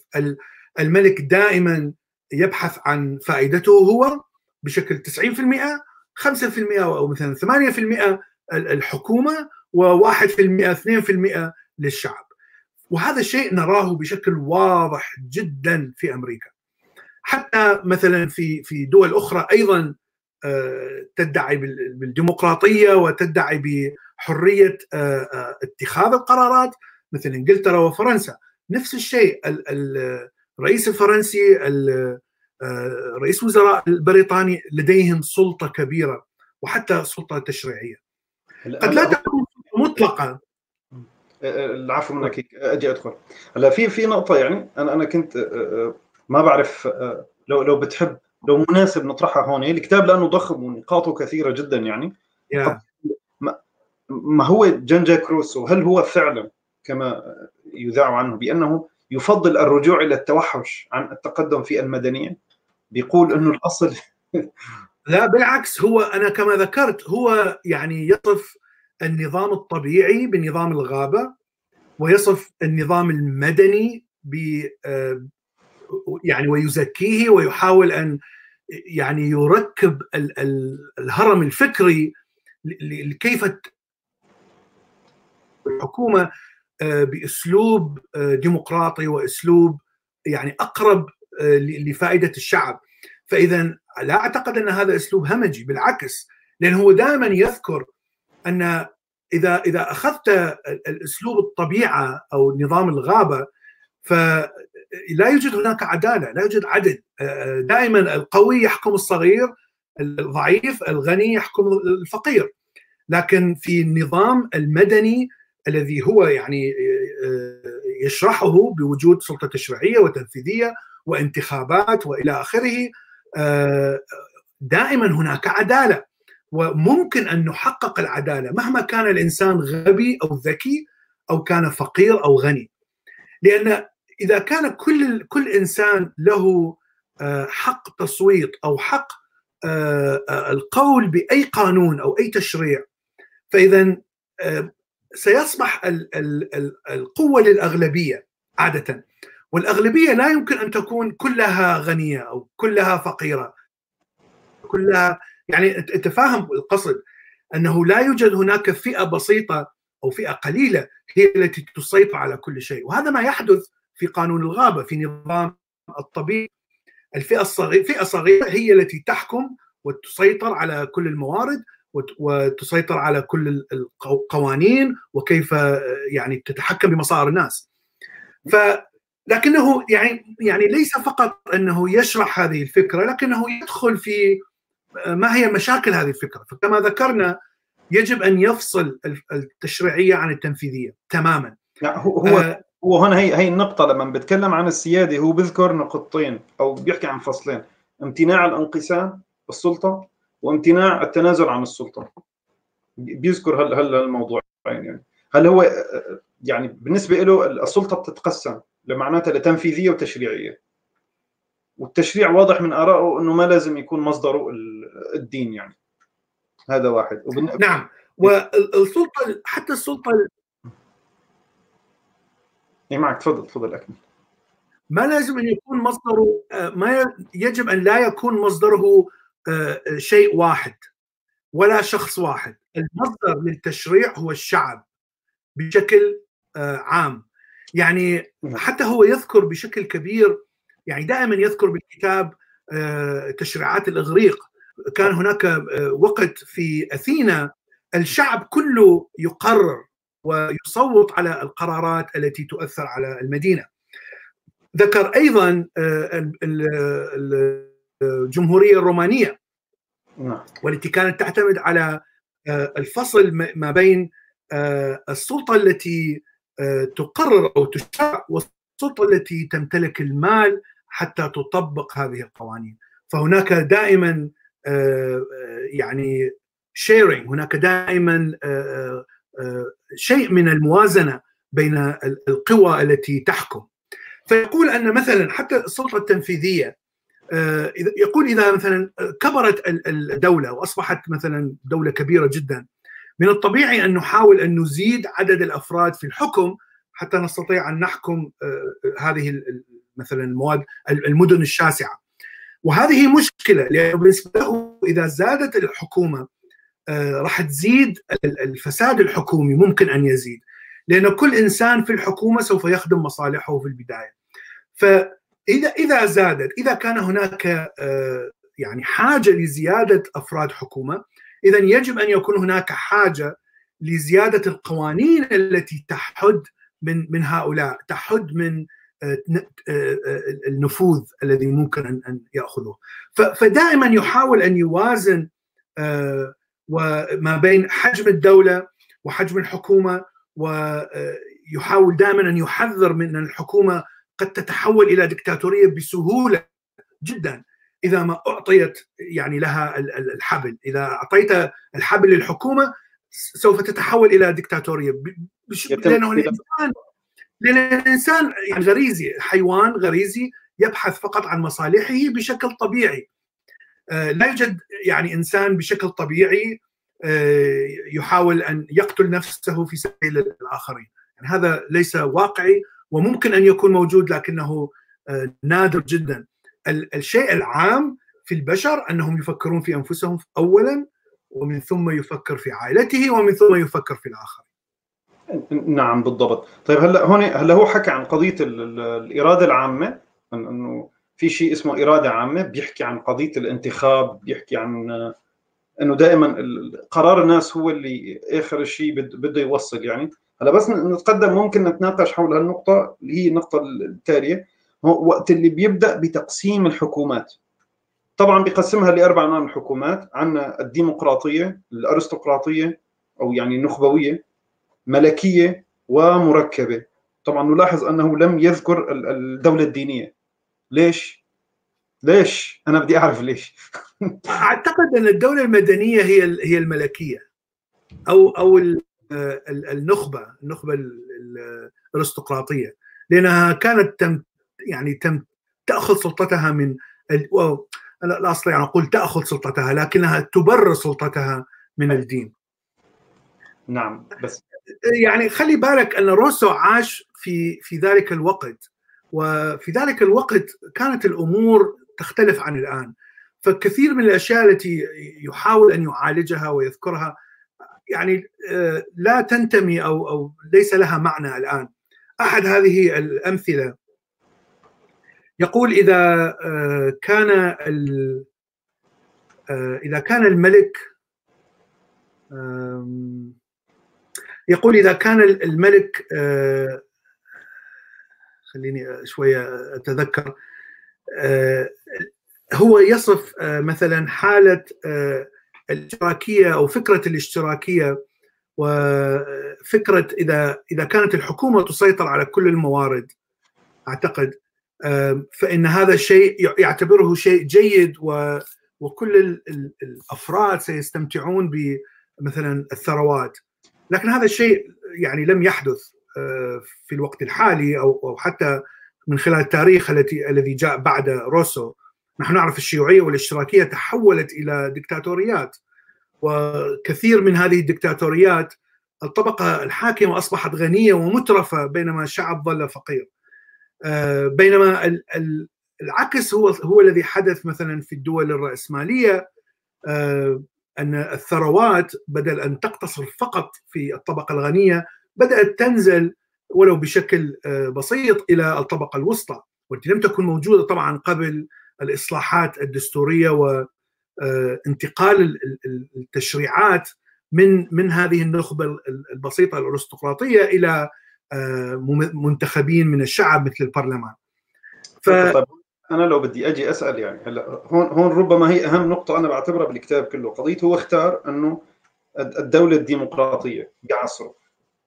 الملك دائما يبحث عن فائدته هو بشكل 90% 5% أو مثلا 8% الحكومة و1% 2% للشعب. وهذا الشيء نراه بشكل واضح جدا في أمريكا. حتى مثلا في في دول أخرى أيضا تدعي بالديمقراطية وتدعي بحرية اتخاذ القرارات مثل إنجلترا وفرنسا. نفس الشيء الرئيس الفرنسي رئيس وزراء البريطاني لديهم سلطة كبيرة وحتى سلطة تشريعية. قد لا تكون مطلقة. العفو منك أجي أدخل. هلا في في نقطة يعني أنا أنا كنت ما بعرف لو لو بتحب لو مناسب نطرحها هون. الكتاب لأنه ضخم ونقاطه كثيرة جدا يعني. Yeah. ما هو جان جاك روسو؟ هل هو فعلا كما يذاع عنه بأنه يفضل الرجوع إلى التوحش عن التقدم في المدنية؟ بيقول إنه الأصل لا بالعكس هو أنا كما ذكرت هو يعني يصف النظام الطبيعي بنظام الغابة ويصف النظام المدني ب يعني ويزكيه ويحاول أن يعني يركب الهرم الفكري لكيف الحكومة بأسلوب ديمقراطي وأسلوب يعني أقرب لفائدة الشعب. فإذا لا أعتقد أن هذا أسلوب همجي بالعكس لأنه هو دائما يذكر أن اذا إذا أخذت الأسلوب الطبيعة أو نظام الغابة فلا يوجد هناك عدالة، لا يوجد عدل، دائما القوي يحكم الصغير، الضعيف الغني يحكم الفقير. لكن في النظام المدني الذي هو يعني يشرحه بوجود سلطة تشريعية وتنفيذية وانتخابات وإلى آخره دائما هناك عدالة. وممكن أن نحقق العدالة مهما كان الإنسان غبي أو ذكي أو كان فقير أو غني. لأن إذا كان كل كل إنسان له حق تصويت أو حق القول بأي قانون أو أي تشريع فاذا سيصبح القوة للأغلبية عادة. والأغلبية لا يمكن أن تكون كلها غنية أو كلها فقيرة. كلها يعني أنت فاهم القصد أنه لا يوجد هناك فئة بسيطة أو فئة قليلة هي التي تسيطر على كل شيء. وهذا ما يحدث في قانون الغابة في نظام الطبيعي الفئة الصغيره فئة صغيرة هي التي تحكم وتسيطر على كل الموارد وتسيطر على كل القوانين وكيف يعني تتحكم بمصائر الناس. ف لكنه يعني يعني ليس فقط أنه يشرح هذه الفكرة لكنه يدخل في ما هي مشاكل هذه الفكرة. فكما ذكرنا يجب أن يفصل التشريعية عن التنفيذية تماما. هو آه هو هنا هي هي النقطة لما بتكلم عن السيادة هو بذكر نقطتين أو بيحكي عن فصلين. امتناع الانقسام السلطة وامتناع التنازل عن السلطة. بيذكر هل هل الموضوع يعني. هل هو يعني بالنسبة له السلطة بتتقسم لمعناتها لتنفيذية وتشريعية. والتشريع واضح من آرائه أنه ما لازم يكون مصدره الدين يعني. هذا واحد. وبن... نعم. والسلطة حتى السلطة اي معك تفضل تفضل أكمل. ما لازم أن يكون مصدره ما يجب أن لا يكون مصدره شيء واحد ولا شخص واحد. المصدر للتشريع هو الشعب بشكل عام. يعني حتى هو يذكر بشكل كبير يعني دائما يذكر بالكتاب تشريعات الإغريق. كان هناك وقت في أثينا الشعب كله يقرر ويصوت على القرارات التي تؤثر على المدينة. ذكر أيضا الجمهورية الرومانية. والتي كانت تعتمد على الفصل ما بين السلطة التي تقرر أو تشرع والسلطة التي تمتلك المال حتى تطبق هذه القوانين. فهناك دائما يعني شيرنج هناك دائما شيء من الموازنة بين القوى التي تحكم. فيقول أن مثلا حتى السلطة التنفيذية يقول إذا مثلا كبرت الدولة وأصبحت مثلا دولة كبيرة جدا من الطبيعي أن نحاول أن نزيد عدد الأفراد في الحكم حتى نستطيع أن نحكم هذه مثلا المواد المدن الشاسعة. وهذه مشكلة لأنه بالنسبة له إذا زادت الحكومة راح تزيد الفساد الحكومي ممكن أن يزيد لأن كل إنسان في الحكومة سوف يخدم مصالحه في البداية. فإذا إذا زادت إذا كان هناك آه، يعني حاجة لزيادة أفراد حكومة اذا يجب أن يكون هناك حاجة لزيادة القوانين التي تحد من من هؤلاء تحد من آه، آه، النفوذ الذي ممكن أن ياخذه فدائما يحاول أن يوازن وما بين حجم الدولة وحجم الحكومة ويحاول دائما أن يحذر من أن الحكومة قد تتحول إلى دكتاتورية بسهولة جدا إذا ما أعطيت يعني لها الحبل، إذا أعطيت الحبل للحكومة سوف تتحول إلى دكتاتورية. لأنه الانسان لأن الإنسان يعني غريزي حيوان غريزي يبحث فقط عن مصالحه بشكل طبيعي. لا يوجد يعني إنسان بشكل طبيعي آه، يحاول أن يقتل نفسه في سبيل الآخرين. يعني هذا ليس واقعي وممكن أن يكون موجود لكنه آه، نادر جدا. الشيء العام في البشر أنهم يفكرون في أنفسهم اولا ومن ثم يفكر في عائلته ومن ثم يفكر في الآخر نعم بالضبط. طيب هلا هون هلا هو حكى عن قضية الإرادة العامة إنه في شيء اسمه إرادة عامة بيحكي عن قضية الانتخاب بيحكي عن إنه دائما قرار الناس هو اللي آخر شيء بده يوصل يعني. هلا بس نتقدم ممكن نتناقش حول هالنقطة اللي هي النقطة التالية. هو وقت اللي بيبدأ بتقسيم الحكومات. طبعا بيقسمها لأربع انواع من الحكومات عندنا الديمقراطية الأرستقراطية أو يعني النخبوية ملكية ومركبة. طبعا نلاحظ أنه لم يذكر الدولة الدينية. ليش؟ ليش؟ أنا بدي أعرف ليش. أعتقد أن الدولة المدنية هي هي الملكية. أو أو النخبة النخبة الأرستقراطية. لأنها كانت تم يعني تم تأخذ سلطتها من لا أستطيع أن أقول تأخذ سلطتها لكنها تبرر سلطتها من الدين. نعم بس يعني خلي بالك أن روسو عاش في في ذلك الوقت. وفي ذلك الوقت كانت الأمور تختلف عن الآن. فكثير من الأشياء التي يحاول أن يعالجها ويذكرها يعني آه، لا تنتمي أو أو ليس لها معنى الآن. أحد هذه الأمثلة يقول إذا آه، كان آه، إذا كان الملك يقول إذا كان الملك خليني شوية أتذكر. هو يصف مثلا حالة الاشتراكية أو فكرة الاشتراكية وفكره إذا إذا كانت الحكومة تسيطر على كل الموارد أعتقد فإن هذا الشيء يعتبره شيء جيد وكل الأفراد سيستمتعون بمثلا الثروات. لكن هذا الشيء يعني لم يحدث. آه، في الوقت الحالي أو حتى من خلال التاريخ التي الذي جاء بعد روسو. نحن نعرف الشيوعية والاشتراكية تحولت إلى دكتاتوريات وكثير من هذه الدكتاتوريات الطبقة الحاكمة أصبحت غنية ومترفة بينما الشعب ظل فقير. آه، بينما العكس هو هو الذي حدث مثلا في الدول الرأسمالية آه، أن الثروات بدل أن تقتصر فقط في الطبقة الغنية بدأت تنزل ولو بشكل آه، بسيط إلى الطبقة الوسطى والتي لم تكن موجودة طبعا قبل الإصلاحات الدستورية وانتقال التشريعات من من هذه النخبة البسيطة الأرستقراطية إلى آه، منتخبين من الشعب مثل البرلمان. ف... أنا لو بدي أجي أسأل يعني هلأ هون هون ربما هي أهم نقطة أنا بعتبرها بالكتاب كله. قضية هو اختار أنه الدولة الديمقراطية بعصره.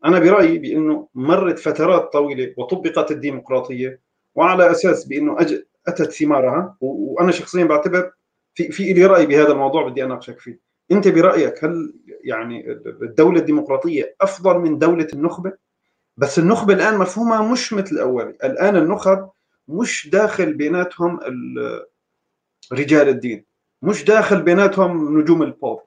أنا برأيي بأنه مرت فترات طويلة وطبقت الديمقراطية وعلى أساس بأنه أج... أتت ثمارها وأنا شخصيا بعتبر في في لي رأي بهذا الموضوع بدي أناقشك فيه. أنت برأيك هل يعني الدولة الديمقراطية أفضل من دولة النخبة؟ بس النخبة الآن مفهومها مش مثل الأول الآن النخب مش داخل بيناتهم رجال الدين مش داخل بيناتهم نجوم البوب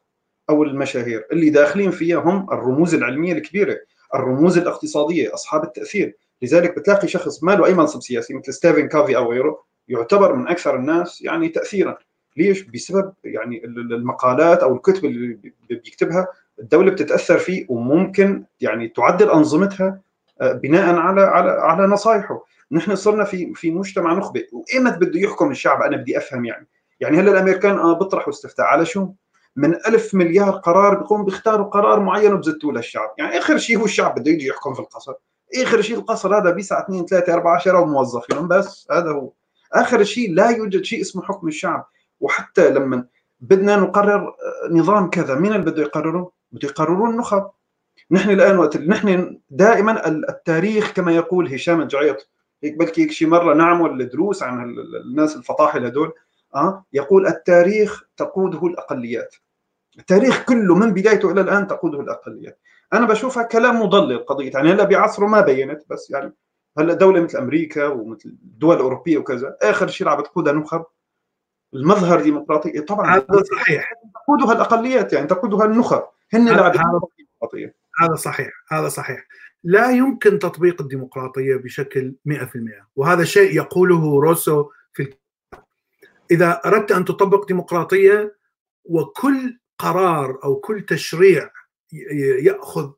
أو المشاهير. اللي داخلين فيها هم الرموز العلمية الكبيرة. الرموز الاقتصادية أصحاب التأثير. لذلك بتلاقي شخص ما له اي منصب سياسي مثل ستيفن كوفي أو غيره يعتبر من أكثر الناس يعني تاثيرا. ليش؟ بسبب يعني المقالات أو الكتب اللي بيكتبها الدولة بتتأثر فيه وممكن يعني تعدل أنظمتها بناء على على على نصايحه. نحن صرنا في في مجتمع نخبه وإيمت بده يحكم الشعب؟ أنا بدي أفهم يعني. يعني هلأ الأمريكان آه بيطرحوا استفتاء. على شو؟ من ألف مليار قرار بيقوم بيختاروا قرار معين وبزتوه للشعب. يعني آخر شيء هو الشعب بده يجي يحكم في القصر. آخر شيء القصر هذا بيسع 2 3 4 10 وموظفين بس. هذا هو. آخر شيء لا يوجد شيء اسمه حكم الشعب. وحتى لما بدنا نقرر نظام كذا مين اللي بده يقرره؟ بده يقرروا النخب. نحن الآن وقت نحن دائما التاريخ كما يقول هشام الجعيط. هيك بلكي هيك شي مرة نعمل دروس عن الناس الفطاحل هدول. آه يقول التاريخ تقوده الأقليات. التاريخ كله من بدايته إلى الآن تقوده الاقليات أنا بشوفها كلام مضلل قضية يعني هلا بعصره ما بينت بس يعني هلا دولة مثل أمريكا ومثل الدول الاوروبيه وكذا آخر شيء عم بتقودها نخب المظهر ديمقراطي طبعا هذا صحيح. تقودها الأقليات يعني تقودها النخب هن اللي الديمقراطية. هذا صحيح هذا صحيح. لا يمكن تطبيق الديمقراطية بشكل 100% وهذا شيء يقوله روسو في الكتاب. إذا أردت أن تطبق ديمقراطية وكل قرار أو كل تشريع يأخذ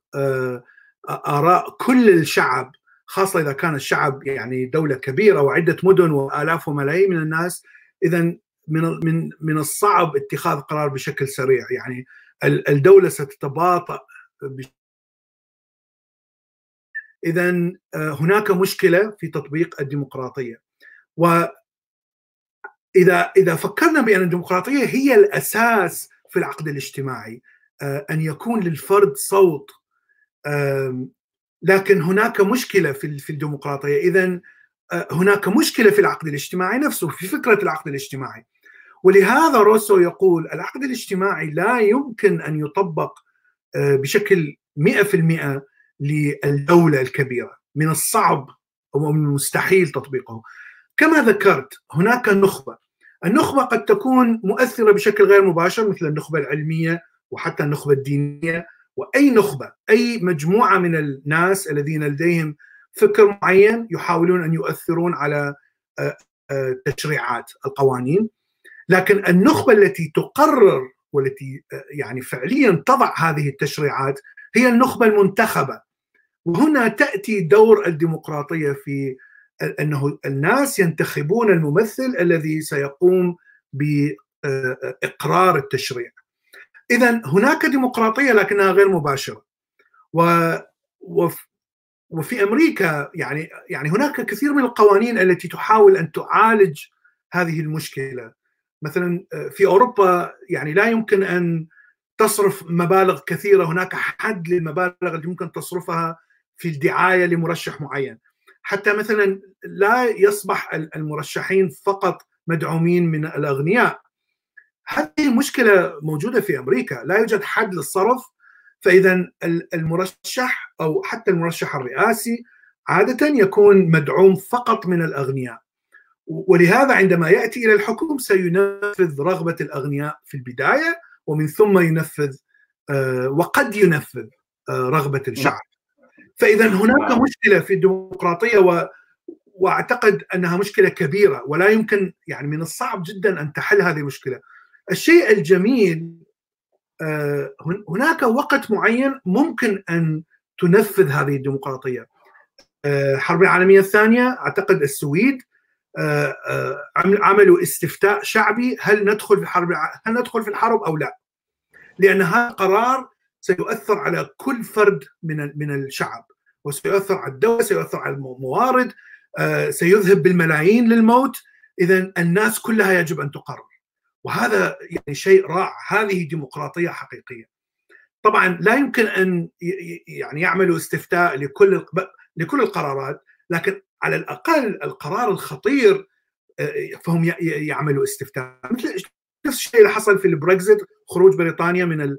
آراء كل الشعب خاصة إذا كان الشعب يعني دولة كبيرة وعدة مدن وآلاف وملايين من الناس اذا من من من الصعب اتخاذ قرار بشكل سريع. يعني الدولة ستتباطأ اذا هناك مشكلة في تطبيق الديمقراطية. و إذا إذا فكرنا بأن الديمقراطية هي الأساس في العقد الاجتماعي أن يكون للفرد صوت. لكن هناك مشكلة في الديمقراطية. اذا هناك مشكلة في العقد الاجتماعي نفسه في فكرة العقد الاجتماعي. ولهذا روسو يقول العقد الاجتماعي لا يمكن أن يطبق بشكل 100% للدولة الكبيرة. من الصعب أو من المستحيل تطبيقه. كما ذكرت هناك نخبة. النخبة قد تكون مؤثرة بشكل غير مباشر مثل النخبة العلمية وحتى النخبة الدينية. وأي نخبة أي مجموعة من الناس الذين لديهم فكر معين يحاولون أن يؤثرون على تشريعات القوانين. لكن النخبة التي تقرر والتي يعني فعليا تضع هذه التشريعات هي النخبة المنتخبة. وهنا تأتي دور الديمقراطية في أنه الناس ينتخبون الممثل الذي سيقوم باقرار التشريع. اذا هناك ديمقراطية لكنها غير مباشرة. و وفي أمريكا يعني يعني هناك كثير من القوانين التي تحاول أن تعالج هذه المشكلة. مثلا في أوروبا يعني لا يمكن أن تصرف مبالغ كثيرة هناك حد للمبالغ التي ممكن تصرفها في الدعاية لمرشح معين حتى مثلا لا يصبح المرشحين فقط مدعومين من الأغنياء. هذه المشكلة موجودة في أمريكا. لا يوجد حد للصرف. فاذا المرشح أو حتى المرشح الرئاسي عادة يكون مدعوم فقط من الأغنياء. ولهذا عندما يأتي إلى الحكم سينفذ رغبة الأغنياء في البداية ومن ثم ينفذ وقد ينفذ رغبة الشعب. فإذا هناك مشكلة في الديمقراطية و... وأعتقد أنها مشكلة كبيرة ولا يمكن يعني من الصعب جدا أن تحل هذه المشكلة. الشيء الجميل هناك وقت معين ممكن أن تنفذ هذه الديمقراطية. الحرب العالمية الثانية أعتقد السويد عملوا استفتاء شعبي هل ندخل في الحرب هل ندخل في الحرب أو لا؟ لأن هذا قرار سيؤثر على كل فرد من من الشعب وسيؤثر على الدولة سيؤثر على الموارد سيذهب بالملايين للموت. إذا الناس كلها يجب أن تقرر. وهذا يعني شيء رائع. هذه ديمقراطية حقيقية. طبعا لا يمكن أن يعني يعملوا استفتاء لكل لكل القرارات لكن على الأقل القرار الخطير فهم يعملوا استفتاء. مثل نفس الشيء اللي حصل في البريكزيت خروج بريطانيا من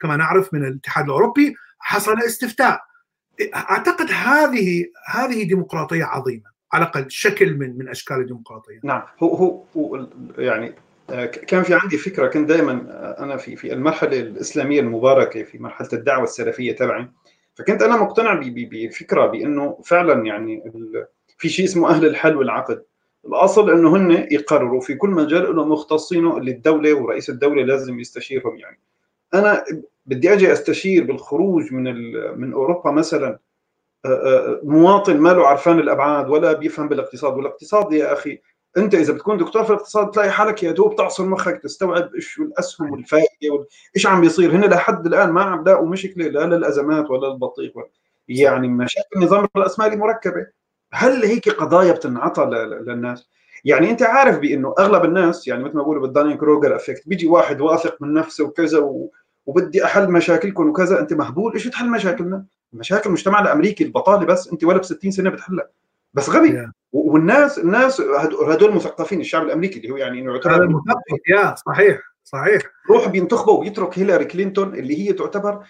كما نعرف من الاتحاد الأوروبي حصل استفتاء. أعتقد هذه هذه ديمقراطية عظيمة على الأقل شكل من من أشكال الديمقراطية. نعم هو هو, يعني كان في عندي فكرة كنت دائما أنا في في المرحلة الإسلامية المباركة في مرحلة الدعوة السلفية تبعي فكنت أنا مقتنع بفكرة بأنه فعلا يعني في شيء اسمه أهل الحل والعقد. الأصل أنه هن يقرروا في كل مجال لهم مختصينه اللي الدولة ورئيس الدولة لازم يستشيرهم يعني. أنا بدي أجي أستشير بالخروج من من أوروبا مثلا مواطن ما له عرفان الأبعاد ولا بيفهم بالاقتصاد والاقتصاد يا أخي أنت إذا بتكون دكتور في الاقتصاد تلاقي حالك يا دوب تعصر مخك تستوعب إيش الأسهم والفائده إيش عم بيصير. هنا لحد الآن ما عم لاقوا مشكلة لا للأزمات ولا البطيخ يعني مشاكل النظام الرأسمالي مركبة. هل هيك قضايا بتنعطى للناس؟ يعني أنت عارف بأنه أغلب الناس يعني مثل ما بقولوا بال Dunning Kruger effect بيجي واحد واثق من نفسه وكذا و... وبدي أحل مشاكلكم وكذا أنت مهبول إيش تحل مشاكلنا؟ مشاكل المجتمع الأمريكي البطالة بس أنت ولا ب 60 سنة بتحلها بس غبي yeah. والناس الناس هدول مثقفين الشعب الأمريكي اللي هو يعني إنه يعتبر مثقف yeah صحيح صحيح روح بينتخبه وبيترك هيلاري كلينتون اللي هي تعتبر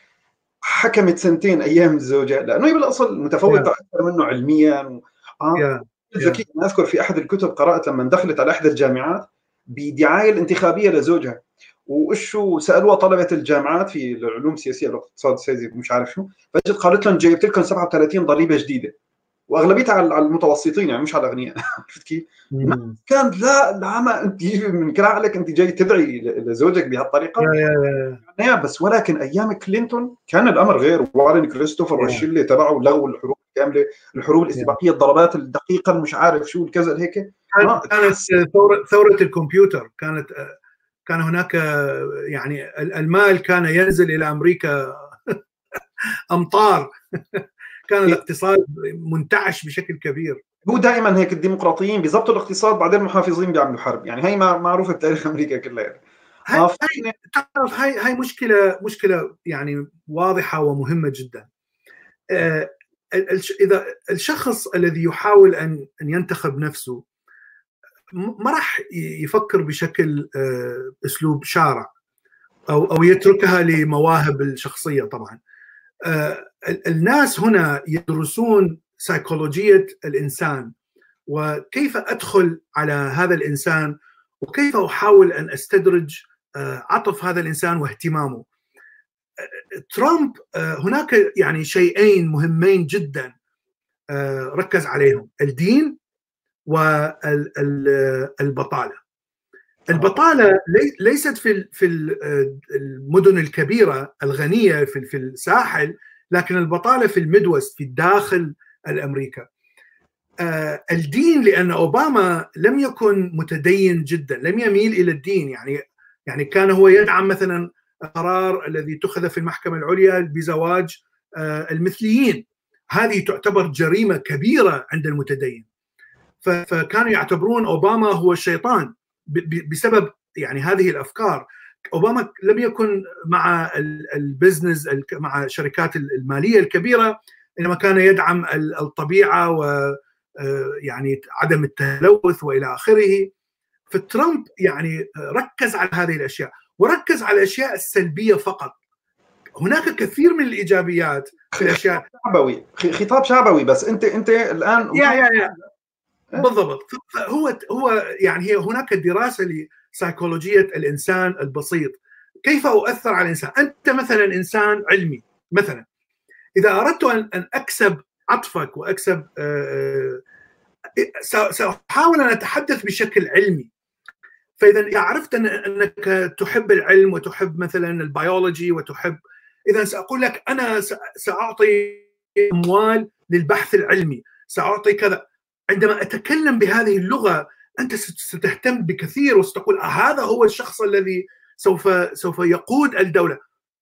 حكمت سنتين أيام الزوجه لأنه هي بالأصل متفوقة yeah. أكثر منه علميا و... آه. yeah. ذكي yeah. أذكر في أحد الكتب قرأت لما دخلت على إحدى الجامعات بدعاية الانتخابية لزوجها. وشو سألوها طلبة الجامعات في العلوم السياسية الاقتصاد السياسي مش عارف شو. فجت قالت لهم جايبت لكم 37 ضريبة جديدة. وأغلبيتها على المتوسطين يعني مش على الأغنياء. عرفت كيف؟ كان لا لا أنت من كلام عليك أنت جاي تدعي لزوجك بهالطريقة. يعني بس ولكن أيام كلينتون كان الأمر غير. وارن كريستوفر والشلة تبعه لغوا الحروب. الكامله الحروب الاستباقيه الضربات الدقيقة مش عارف شو الكذا هيك. كانت ثوره ثورة الكمبيوتر. كانت كان هناك يعني المال كان ينزل إلى أمريكا أمطار. كان إيه. الاقتصاد منتعش بشكل كبير. هو دائما هيك الديمقراطيين بيظبطوا الاقتصاد بعدين المحافظين بيعملوا حرب. يعني هي معروفة بتاريخ أمريكا كلها. يعني. هاي, هاي تعرف هاي هاي مشكله مشكلة يعني واضحة ومهمة جدا. آه إذا الشخص الذي يحاول ان أن ينتخب نفسه ما راح يفكر بشكل آه أسلوب شارع أو أو يتركها لمواهب الشخصية طبعا آه الناس هنا يدرسون سيكولوجيه الإنسان وكيف أدخل على هذا الإنسان وكيف أحاول أن أستدرج آه، عطف هذا الإنسان واهتمامه. ترامب آه، هناك يعني شيئين مهمين جدا آه، ركز عليهم الدين والبطالة. البطالة ليست في في المدن الكبيرة الغنية في في الساحل لكن البطالة في الميدوست في الداخل الأمريكا آه الدين لأن أوباما لم يكن متدين جدا لم يميل إلى الدين يعني يعني كان هو يدعم مثلا القرار الذي اتخذ في المحكمة العليا بزواج آه المثليين. هذه تعتبر جريمة كبيرة عند المتدين. فكانوا يعتبرون أوباما هو الشيطان بسبب يعني هذه الأفكار. أوباما لم يكن مع البزنس مع الشركات المالية الكبيرة إنما كان يدعم الطبيعة و آه، يعني عدم التلوث وإلى آخره. فترامب يعني ركز على هذه الأشياء. وركز على الأشياء السلبية فقط. هناك كثير من الإيجابيات في الأشياء. شعبوي. خطاب شعبوي بس. أنت أنت الآن يا يا يا. بالضبط. هو هو يعني هي هناك دراسة سيكولوجيه الإنسان البسيط. كيف أؤثر على الإنسان؟ أنت مثلا إنسان علمي مثلا. إذا أردت أن أن أكسب عطفك وأكسب آه، آه، سأحاول أن أتحدث بشكل علمي. فإذا إذا عرفت أنك تحب العلم وتحب مثلا البيولوجي وتحب اذا سأقول لك أنا سأعطي أموال للبحث العلمي سأعطي كذا. عندما أتكلم بهذه اللغة أنت ستهتم بكثير وستقول آه هذا هو الشخص الذي سوف سوف يقود الدولة.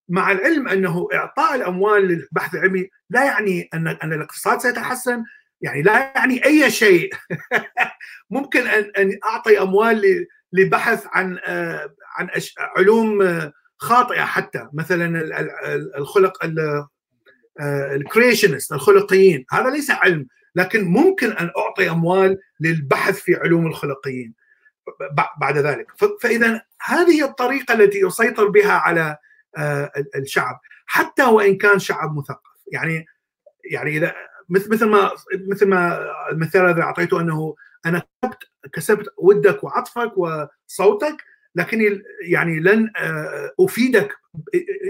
مع العلم أنه إعطاء الأموال للبحث العلمي لا يعني ان أن الاقتصاد سيتحسن يعني لا يعني أي شيء. ممكن ان أن أعطي أموال لبحث عن آه، عن علوم آه، خاطئة حتى. مثلا الخلق الكريشنست آه، الخلقيين. هذا ليس علم لكن ممكن أن أعطي أموال للبحث في علوم الخلقيين. بعد ذلك. فاذا هذه الطريقة التي يسيطر بها على الشعب حتى وإن كان شعب مثقف. يعني يعني إذا مثل ما مثل ما المثال الذي أعطيته أنه أنا كسبت كسبت ودك وعطفك وصوتك لكني يعني لن آه، أفيدك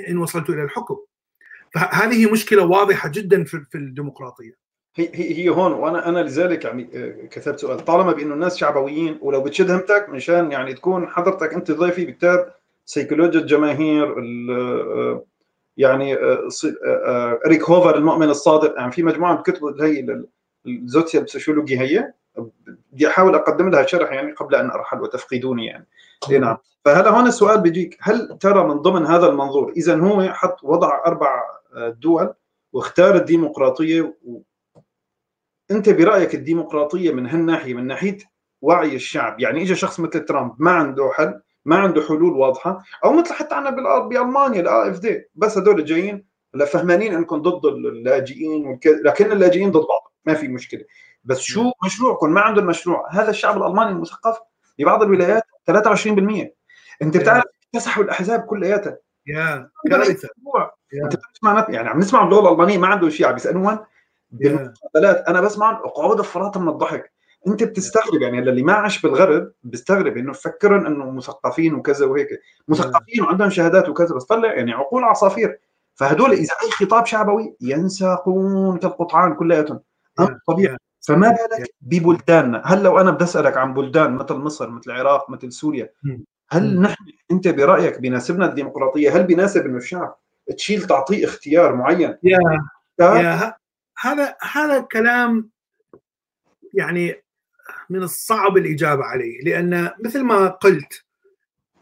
إن وصلت إلى الحكم. فهذه مشكلة واضحة جدا في الديمقراطية. هي هي هون وأنا أنا لذلك يعني آه، كتبت سؤال. طالما بأنه الناس شعبويين ولو بتشد همتك مشان يعني تكون حضرتك أنت ضيفي بكتاب سيكولوجيا الجماهير آه، يعني ريك هوفر المؤمن الصادق. يعني في مجموعة الكتب هي الزوتيا هي. بدي أحاول أقدم لها شرح يعني قبل أن أرحل وتفقدوني يعني. اي نعم. فهلا هون السؤال بيجيك. هل ترى من ضمن هذا المنظور إذا هو حط وضع أربع دول واختار الديمقراطية و... أنت برأيك الديمقراطية من هالناحية من ناحية وعي الشعب؟ يعني اجى شخص مثل ترامب ما عنده حل ما عنده حلول واضحة أو مثل حتى عندنا بألمانيا الا إف دي. بس هدول جايين فهمانين أنكم ضد اللاجئين والك... لكن اللاجئين ضد بعض. ما في مشكلة. بس شو مشروعكم ما عنده المشروع هذا الشعب الألماني المثقف في بعض الولايات 23% أنت بتعرف اكتسحوا الأحزاب كلياتها. يا. كارثة. أنت بتسمع يعني عم نسمع باللغة الألمانية ما عنده شيء عم بيسالوهم بالمقابلات أنا بسمع اقعد الفراط من الضحك. أنت بتستغرب يعني اللي ما عاش بالغرب بيستغرب إنه فكرن إنه مثقفين وكذا وهيك. مثقفين وعندهم شهادات وكذا بس طلع يعني عقول عصافير. فهدول إذا أي خطاب شعبوي ينساقون كالقطعان كلياتهم. طبيعي. فما بالك ببلداننا؟ هل لو أنا بدي أسألك عن بلدان مثل مصر مثل العراق مثل سوريا هل نحن أنت برأيك بيناسبنا الديمقراطية؟ هل بيناسب إنه الشعب تشيل تعطيه اختيار معين؟ يا يا هذا هذا كلام يعني من الصعب الإجابة عليه لأن مثل ما قلت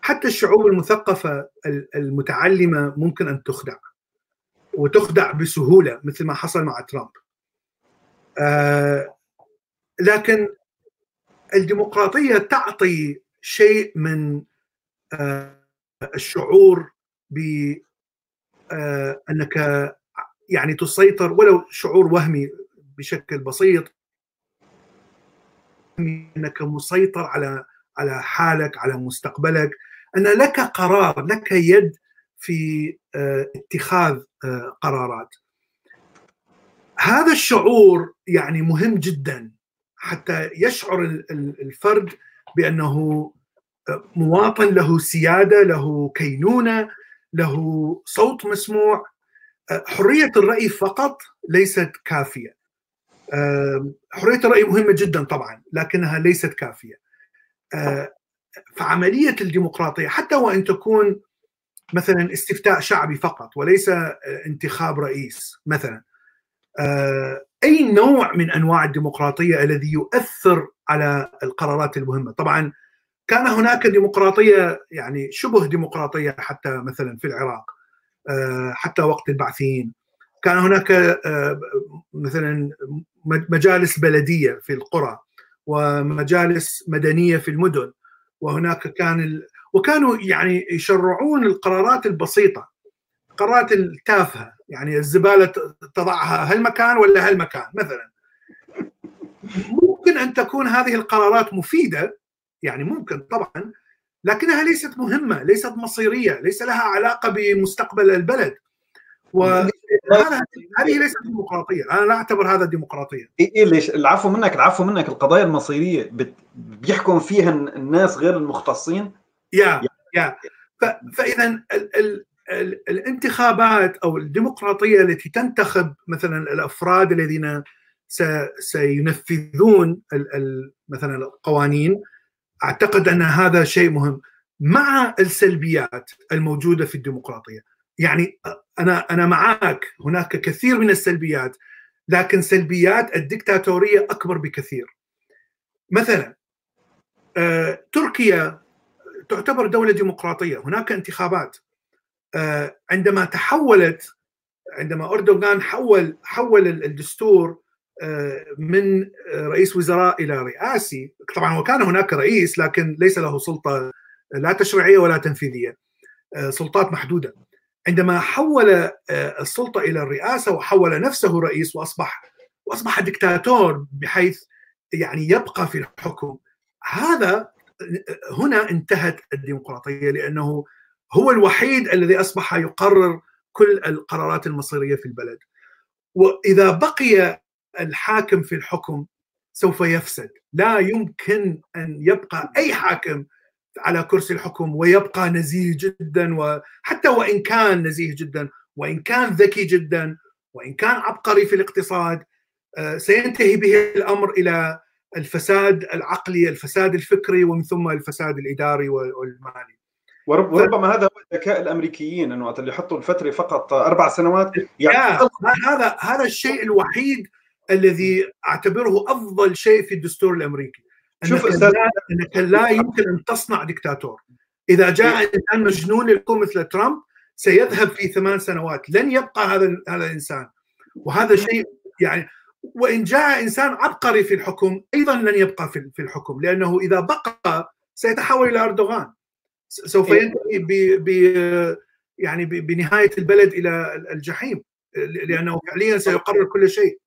حتى الشعوب المثقفة المتعلمة ممكن أن تخدع وتخدع بسهولة مثل ما حصل مع ترامب. آه لكن الديمقراطية تعطي شيء من آه الشعور ب آه يعني تسيطر ولو شعور وهمي بشكل بسيط. أنك مسيطر على على حالك على مستقبلك. أن لك قرار لك يد في اتخاذ قرارات. هذا الشعور يعني مهم جدا. حتى يشعر الفرد بأنه مواطن له سيادة له كينونة له صوت مسموع. حرية الرأي فقط ليست كافية. حرية الرأي مهمة جدا طبعا لكنها ليست كافية. فعملية الديمقراطية حتى وإن تكون مثلا استفتاء شعبي فقط وليس انتخاب رئيس مثلا أي نوع من أنواع الديمقراطية الذي يؤثر على القرارات المهمة؟ طبعا كان هناك ديمقراطية يعني شبه ديمقراطية حتى مثلا في العراق حتى وقت البعثيين كان هناك مثلا مجالس بلدية في القرى ومجالس مدنية في المدن وهناك كان وكانوا يعني يشرعون القرارات البسيطة القرارات التافهة. يعني الزبالة تضعها هالمكان ولا هالمكان مثلا. ممكن أن تكون هذه القرارات مفيدة يعني ممكن طبعا لكنها ليست مهمة ليست مصيرية ليس لها علاقة بمستقبل البلد. هذه ليست ديمقراطية أنا لا أعتبر هذا ديمقراطية. إيه ليش؟ العفو منك العفو منك. القضايا المصيرية بيحكم فيها الناس غير المختصين؟ يا يا فاذا ال ال ال الانتخابات أو الديمقراطية التي تنتخب مثلا الأفراد الذين سينفذون مثلا القوانين أعتقد أن هذا شيء مهم. مع السلبيات الموجودة في الديمقراطية يعني أنا أنا معك هناك كثير من السلبيات لكن سلبيات الدكتاتورية أكبر بكثير. مثلا آه، تركيا تعتبر دولة ديمقراطية هناك انتخابات. عندما تحولت عندما أردوغان حول حول الدستور آه، من رئيس وزراء إلى رئاسي. طبعا وكان هناك رئيس لكن ليس له سلطة لا تشريعية ولا تنفيذية سلطات محدودة. عندما حول السلطة إلى الرئاسة وحول نفسه رئيس وأصبح وأصبح دكتاتور بحيث يعني يبقى في الحكم هذا هنا انتهت الديمقراطية لأنه هو الوحيد الذي أصبح يقرر كل القرارات المصيرية في البلد وإذا بقي الحاكم في الحكم سوف يفسد لا يمكن أن يبقى أي حاكم على كرسي الحكم ويبقى نزيه جدا وحتى وإن كان نزيه جدا وإن كان ذكي جدا وإن كان عبقري في الاقتصاد سينتهي به الأمر إلى الفساد العقلي، الفساد الفكري ومن ثم الفساد الإداري والمالي. وربما هذا هو ذكاء الأمريكيين إنه وقت اللي يحطوا الفترة فقط أربع سنوات يعني هذا هذا الشيء الوحيد الذي أعتبره أفضل شيء في الدستور الأمريكي. شوف انك, لا, إنك لا يمكن أن تصنع دكتاتور. إذا جاء إيه. إنسان مجنون لكم مثل ترامب سيذهب في ثمان سنوات. لن يبقى هذا هذا الإنسان. وهذا شيء يعني وإن جاء إنسان عبقري في الحكم أيضا لن يبقى في في الحكم لأنه إذا بقى سيتحول إلى أردوغان. سوف إيه. ينتهي ب يعني بنهاية البلد إلى الجحيم لأنه فعليا سيقرر كل شيء.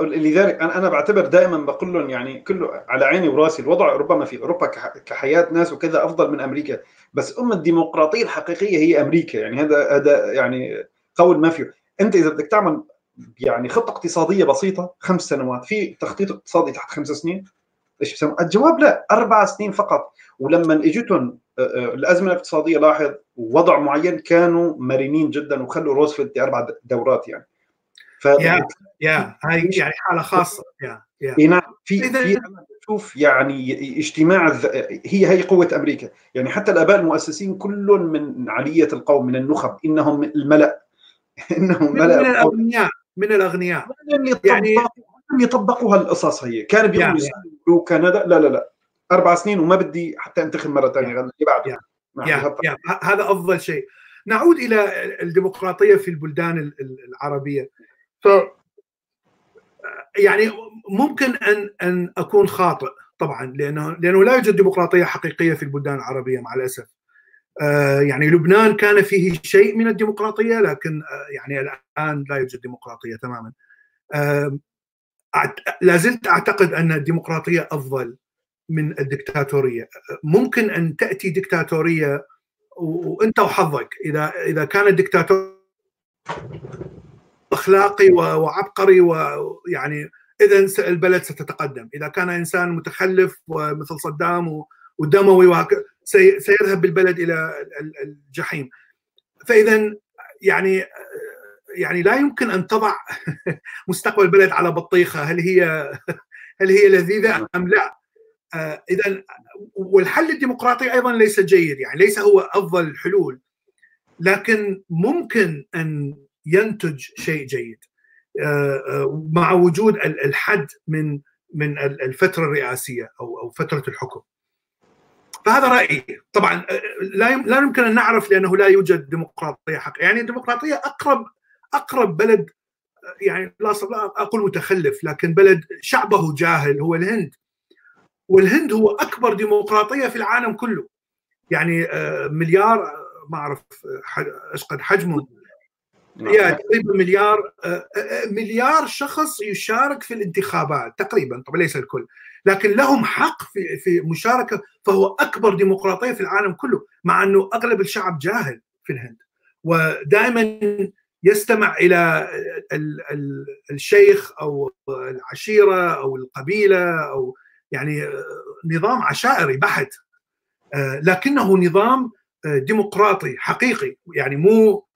لذلك أنا أنا بعتبر دائما بقول لهم يعني كله على عيني وراسي الوضع ربما في أوروبا كحياة ناس وكذا أفضل من أمريكا بس أم الديمقراطية الحقيقية هي أمريكا يعني هذا هذا يعني قول ما فيه. أنت إذا بدك تعمل يعني خطة اقتصادية بسيطة خمس سنوات في تخطيط اقتصادي تحت خمس سنين؟ إيش بسمع الجواب لا أربع سنين فقط. ولما إجتهم الأزمة الاقتصادية لاحظ وضع معين كانوا مرنين جدا وخلوا روزفلت أربع دورات يعني. ف يا يا هاي يعني حالة خاصة يا يا نعم في في شوف يعني اجتماع هي هي قوة أمريكا. يعني حتى الآباء المؤسسين كل من علية القوم من النخب إنهم الملأ. إنهم ملأ من الأغنياء من الأغنياء. يعني يطبقوا هالقصص هي. كان بيقولوا كندا. لا لا لا. أربع سنين وما بدي حتى انتخب مرة ثانية اللي بعده. يا. هذا أفضل شيء. نعود إلى الديمقراطية في البلدان العربية. ف يعني ممكن أن أن أكون خاطئ طبعا لأنه لأنه لا يوجد ديمقراطية حقيقية في البلدان العربية مع الأسف. آه يعني لبنان كان فيه شيء من الديمقراطية لكن آه يعني الآن لا يوجد ديمقراطية تماما. آه لا زلت أعتقد أن الديمقراطية أفضل. من الدكتاتورية. ممكن أن تأتي دكتاتورية وأنت وحظك. إذا إذا كان الدكتاتور أخلاقي وعبقري ويعني إذا البلد ستتقدم. إذا كان إنسان متخلف ومثل صدام ودموي سيذهب بالبلد إلى الجحيم. فإذا يعني يعني لا يمكن أن تضع مستقبل البلد على بطيخة. هل هي هل هي لذيذة أم لا؟ اذا والحل الديمقراطي أيضا ليس جيد يعني ليس هو أفضل الحلول لكن ممكن أن ينتج شيء جيد. آه، آه، مع وجود الحد من من الفترة الرئاسية أو أو فترة الحكم. فهذا رأيي. طبعا لا لا يمكن أن نعرف لأنه لا يوجد ديمقراطية حق يعني الديمقراطية أقرب أقرب بلد يعني لا أقول متخلف لكن بلد شعبه جاهل هو الهند. والهند هو أكبر ديمقراطية في العالم كله. يعني آه، مليار آه، ما أعرف آه، إيش قد حجمه. يا تقريبا مليار مليار شخص يشارك في الانتخابات تقريبا. طبعا ليس الكل. لكن لهم حق في في مشاركة فهو أكبر ديمقراطية في العالم كله مع أنه أغلب الشعب جاهل في الهند. ودائما يستمع إلى الشيخ أو العشيرة أو القبيلة أو يعني آه، نظام عشائري بحت. آه، لكنه نظام آه، ديمقراطي حقيقي يعني مو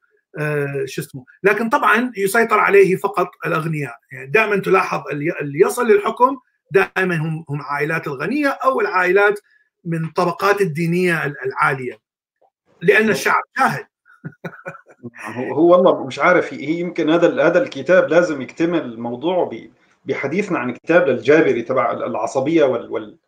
شو اسمه. لكن طبعا يسيطر عليه فقط الأغنياء. يعني دائما تلاحظ اللي يصل للحكم دائما هم هم عائلات الغنية أو العائلات من الطبقات الدينية العالية. لأن الشعب جاهل هو والله مش عارف هي يمكن هذا هذا الكتاب لازم يكتمل موضوعه بحديثنا عن كتاب للجابري تبع العصبية وال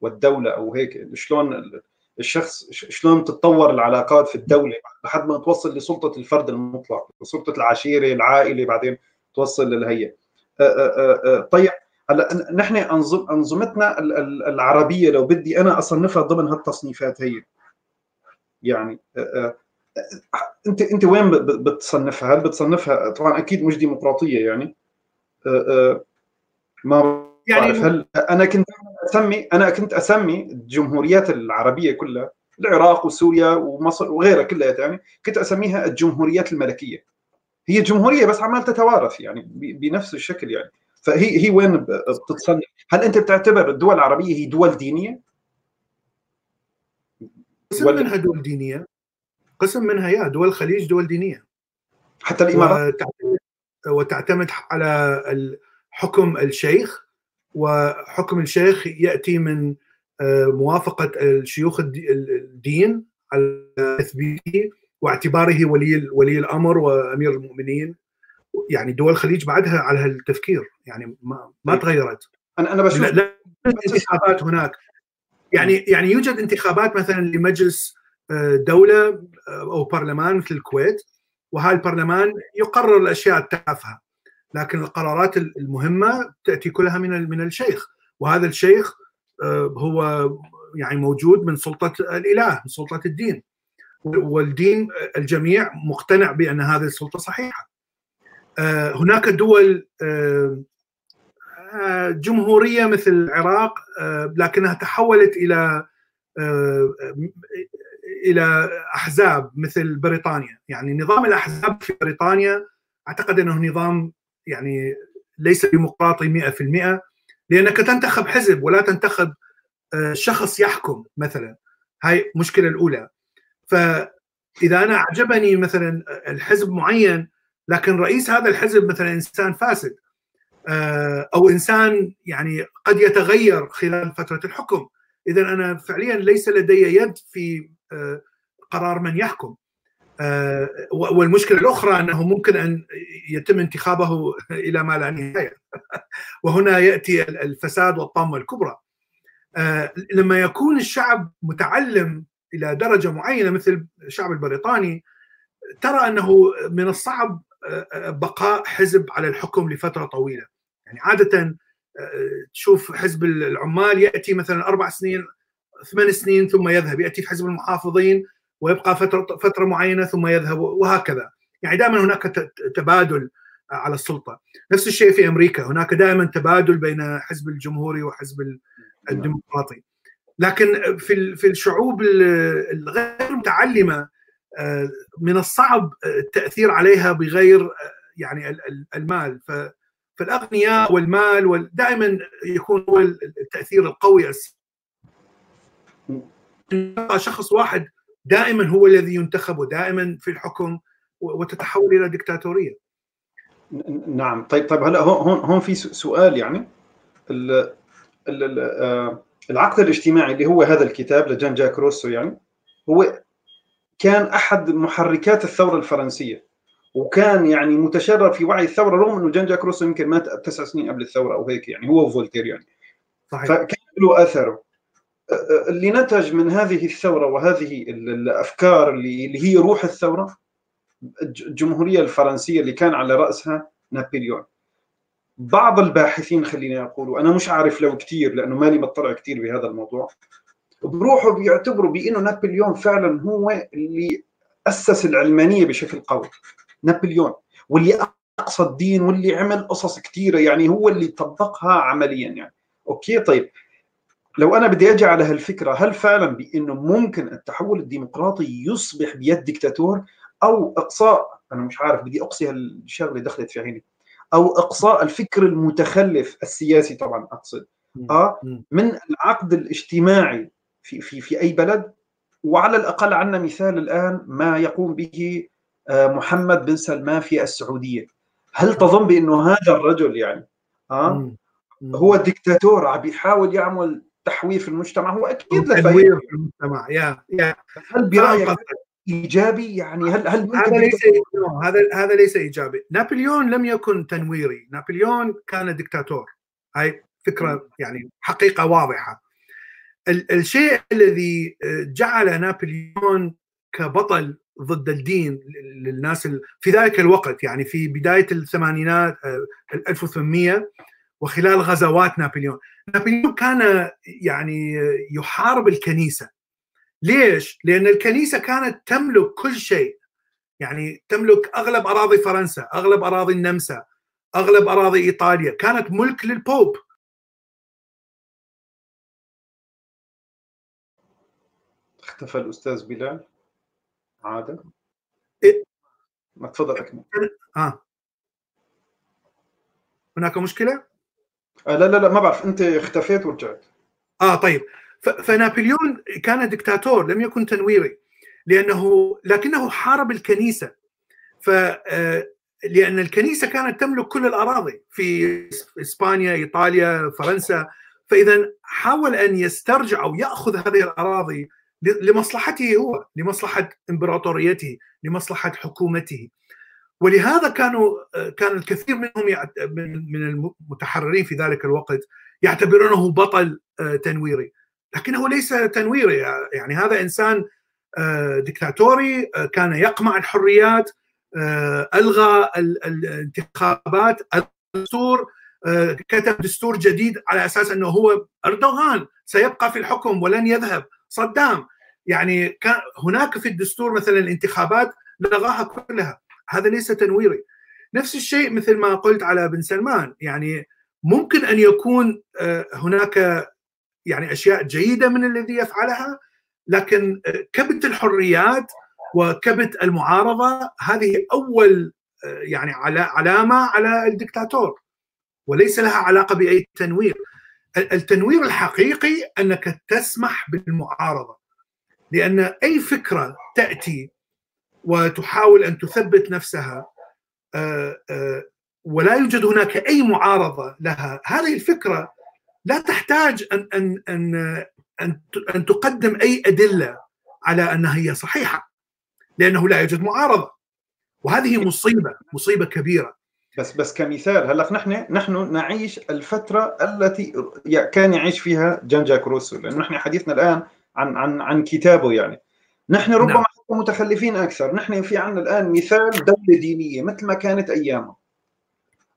والدولة أو هيك شلون الشخص شلون تتطور العلاقات في الدولة لحد ما توصل لسلطة الفرد المطلق سلطه العشيرة العائلة بعدين توصل للهي طيب هلأ نحن أنظمتنا العربية لو بدي أنا أصنفها ضمن هالتصنيفات هي. يعني انت أنت وين بتصنفها؟ هل بتصنفها؟ طبعا أكيد مش ديمقراطية يعني. ما يعني هل أنا كنت أسمي أنا كنت أسمي الجمهوريات العربية كلها العراق وسوريا ومصر وغيرها كلها يعني كنت أسميها الجمهوريات الملكية. هي جمهورية بس عمال تتوارث يعني بنفس الشكل يعني. فهي هي وين بتتصنف هل أنت بتعتبر الدول العربية هي دول دينية؟ قسم منها دول دينية. قسم منها يا دول الخليج دول دينية. حتى الإمارات؟ وتعتمد, وتعتمد على حكم الشيخ وحكم الشيخ يأتي من آه، موافقة الشيوخ الدين على تثبيته واعتباره ولي ولي الأمر وأمير المؤمنين. يعني دول الخليج بعدها على هالتفكير يعني ما ما تغيرت. أنا أنا بشوف لا انتخابات هناك. يعني يعني يوجد انتخابات مثلا لمجلس دولة أو برلمان مثل الكويت وهذا البرلمان يقرر الأشياء التافهة. لكن القرارات المهمة تأتي كلها من من الشيخ. وهذا الشيخ هو يعني موجود من سلطة الإله من سلطة الدين. والدين الجميع مقتنع بأن هذه السلطة صحيحة. هناك دول جمهورية مثل العراق لكنها تحولت إلى إلى أحزاب مثل بريطانيا. يعني نظام الأحزاب في بريطانيا أعتقد أنه نظام يعني ليس ديمقراطي 100% لأنك تنتخب حزب ولا تنتخب شخص يحكم مثلا. هاي المشكلة الأولى. فإذا أنا أعجبني مثلا الحزب معين لكن رئيس هذا الحزب مثلا إنسان فاسد أو إنسان يعني قد يتغير خلال فترة الحكم. اذا أنا فعليا ليس لدي يد في قرار من يحكم. والمشكلة الأخرى أنه ممكن أن يتم انتخابه إلى ما لا نهاية. وهنا يأتي الفساد والطامه الكبرى. لما يكون الشعب متعلم إلى درجة معينة مثل الشعب البريطاني ترى أنه من الصعب بقاء حزب على الحكم لفترة طويلة. يعني عادة تشوف حزب العمال يأتي مثلا أربع سنين ثمان سنين ثم يذهب يأتي في حزب المحافظين ويبقى فتره فترة معينة ثم يذهب وهكذا. يعني دائما هناك تبادل على السلطة. نفس الشيء في أمريكا. هناك دائما تبادل بين حزب الجمهوري وحزب الديمقراطي. لكن في في الشعوب الغير متعلمة من الصعب التأثير عليها بغير يعني المال. فالأغنياء والمال دائما يكون هو التأثير القوي. شخص واحد دائما هو الذي ينتخب ودائما في الحكم وتتحول إلى دكتاتورية. نعم. طيب طيب هلا هون هون في سؤال يعني. ال ال العقد الاجتماعي اللي هو هذا الكتاب لجان جاك روسو يعني هو كان أحد محركات الثورة الفرنسية وكان يعني متشرر في وعي الثورة رغم إنه جان جاك روسو يمكن مات تسع سنين قبل الثورة أو هيك يعني هو وفولتير يعني. صحيح. فكان له اثره اللي نتج من هذه الثورة وهذه الأفكار اللي هي روح الثورة الجمهورية الفرنسية اللي كان على رأسها نابليون. بعض الباحثين خليني أقول وأنا مش عارف لو كثير لأنه مالي مطلع كثير بهذا الموضوع بروحوا بيعتبروا بأنه نابليون فعلا هو اللي أسس العلمانية بشكل قوي. نابليون واللي أقصى الدين واللي عمل قصص كثيره يعني هو اللي طبقها عمليا يعني. أوكي طيب. لو أنا بدي أجي على هالفكرة هل فعلا بإنه ممكن التحول الديمقراطي يصبح بيد دكتاتور أو إقصاء أنا مش عارف بدي أقصي هالشغلة دخلت في عيني أو إقصاء الفكر المتخلف السياسي طبعا أقصد. آه؟ من العقد الاجتماعي في في في أي بلد؟ وعلى الأقل عندنا مثال الآن ما يقوم به محمد بن سلمان في السعودية. هل تظن بإنه هذا الرجل يعني آه؟ هو دكتاتور عم بيحاول يعمل تحوير في المجتمع هو أكيد تنوير في المجتمع. يا يا. هل برأيك إيجابي؟ يعني هل هل هذا ليس هذا هذا ليس إيجابي. نابليون لم يكن تنويري. نابليون كان دكتاتور هاي فكرة يعني حقيقة واضحة. الشيء الذي جعل نابليون كبطل ضد الدين للناس في ذلك الوقت يعني في بداية الثمانينات 1800 وخلال غزوات نابليون نابليون كان يعني يحارب الكنيسة ليش؟ لأن الكنيسة كانت تملك كل شيء يعني تملك أغلب أراضي فرنسا، أغلب أراضي النمسا، أغلب أراضي إيطاليا، كانت ملك للبوب. اختفى الأستاذ بلال عاد إيه؟ ما تفضل أكمل آه هناك مشكلة؟ آه لا لا لا ما بعرف أنت اختفيت ورجعت. آه طيب. فنابليون كان دكتاتور لم يكن تنويري لأنه لكنه حارب الكنيسة. ف لأن الكنيسة كانت تملك كل الأراضي في إسبانيا إيطاليا فرنسا. فإذا حاول أن يسترجع أو يأخذ هذه الأراضي لمصلحته هو لمصلحة إمبراطوريته لمصلحة حكومته. ولهذا كانوا كان الكثير منهم من المتحررين في ذلك الوقت يعتبرونه بطل تنويري. لكنه ليس تنويري يعني هذا إنسان دكتاتوري كان يقمع الحريات ألغى الانتخابات الدستور كتب دستور جديد على أساس أنه هو أردوغان سيبقى في الحكم ولن يذهب. صدام. يعني كان هناك في الدستور مثلا الانتخابات لغاها كلها. هذا ليس تنويري. نفس الشيء مثل ما قلت على بن سلمان يعني ممكن أن يكون هناك يعني أشياء جيدة من الذي يفعلها لكن كبت الحريات وكبت المعارضة هذه أول يعني علامة على الدكتاتور وليس لها علاقة بأي تنوير. التنوير الحقيقي أنك تسمح بالمعارضة لأن أي فكرة تأتي وتحاول أن تثبت نفسها ولا يوجد هناك أي معارضة لها. هذه الفكرة لا تحتاج أن أن أن أن, أن تقدم أي أدلة على أنها هي صحيحة لأنه لا يوجد معارضة. وهذه مصيبة مصيبة كبيرة. بس بس كمثال هلا نحن نحن نعيش الفترة التي كان يعيش فيها جان جاك روسو لأنه نحن حديثنا الآن عن عن عن كتابه يعني. نحن ربما نعم. متخلفين أكثر. نحن في عندنا الآن مثال دولة دينية مثل ما كانت أيامها.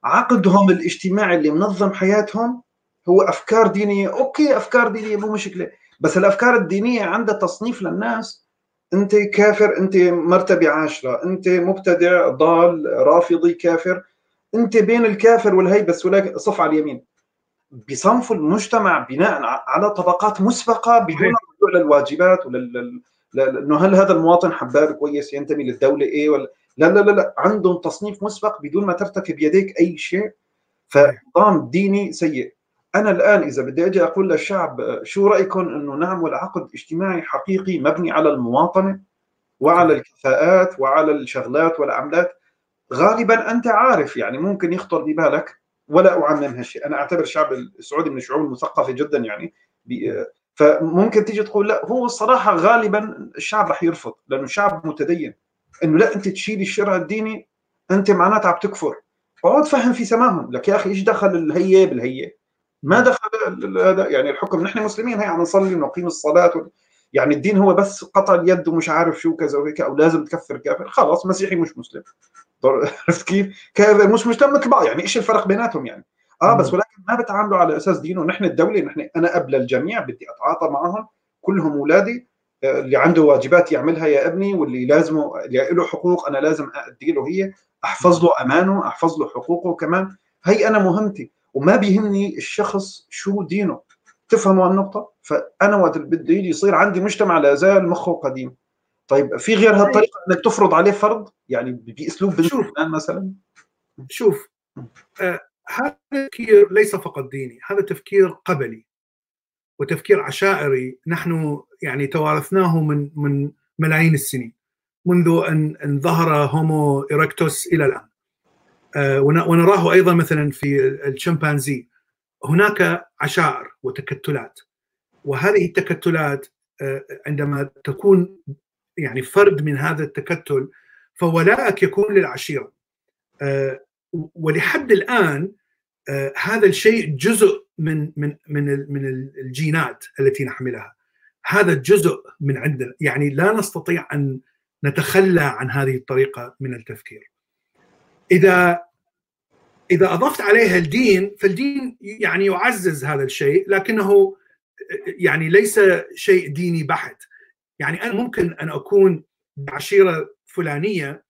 عقدهم الاجتماعي اللي منظم حياتهم هو أفكار دينية. أوكي أفكار دينية مو مشكلة بس الأفكار الدينية عندها تصنيف للناس. أنت كافر أنت مرتبة عاشرة أنت مبتدع ضال رافضي كافر. أنت بين الكافر والهي بس ولا صف على اليمين. بصنفوا المجتمع بناء على طبقات مسبقة بدون رجوع للواجبات ولل إنه هل هذا المواطن حباب كويس ينتمي للدولة إيه ولا؟ لا لا لا لا عندهم تصنيف مسبق بدون ما ترتكب يديك أي شيء فنظام ديني سيء. أنا الآن إذا بدي أجي أقول للشعب شو رأيكم إنه نعمل عقد اجتماعي حقيقي مبني على المواطنة وعلى الكفاءات وعلى الشغلات والعملات؟ غالبا أنت عارف يعني ممكن يخطر ببالك ولا أعمم هالشيء. أنا أعتبر الشعب السعودي من الشعوب المثقفة جدا يعني فممكن تيجي تقول لا هو الصراحة غالبا الشعب رح يرفض لأنه الشعب متدين. إنه لا أنت تشيل الشرع الديني أنت معناتها عم تكفر. اقعد فهم في سماهم. لك يا أخي إيش دخل الهيه بالهيه ما دخل هذا يعني الحكم. نحن مسلمين هي عم نصلي ونقيم الصلاة و... يعني الدين هو بس قطع اليد ومش عارف شو كذا وهيك أو لازم تكفر كافر. خلاص مسيحي مش مسلم. عرفت كيف؟ كافر مش مسلم مثل بعض. يعني إيش الفرق بيناتهم يعني؟ آه بس ولكن ما بتعاملوا على أساس دينه. نحن الدولة نحن أنا اب للجميع بدي أتعاطى معهم كلهم أولادي اللي عنده واجبات يعملها يا ابني واللي لازمه اللي له حقوق أنا لازم ادي له هي أحفظ له أمانه أحفظ له حقوقه كمان. هي أنا مهمتي وما بيهمني الشخص شو دينه. تفهموا النقطة؟ فأنا وقت بدي يصير عندي مجتمع لا زال مخه قديم. طيب في غير هالطريقة إنك تفرض عليه فرض؟ يعني باسلوب بن سلمان مثلا؟ شوف. آه هذا التفكير ليس فقط ديني هذا تفكير قبلي وتفكير عشائري نحن يعني توارثناه من من ملايين السنين منذ أن أن ظهر هومو إيركتوس إلى الآن. آه ونراه أيضا مثلا في الشمبانزي. هناك عشائر وتكتلات وهذه التكتلات آه عندما تكون يعني فرد من هذا التكتل فولاءك يكون للعشيرة. آه ولحد الآن هذا الشيء جزء من من من من الجينات التي نحملها. هذا جزء من عندنا. يعني لا نستطيع أن نتخلى عن هذه الطريقة من التفكير. اذا إذا أضفت عليها الدين فالدين يعني يعزز هذا الشيء لكنه يعني ليس شيء ديني بحت. يعني أنا ممكن أن أكون بعشيرة فلانية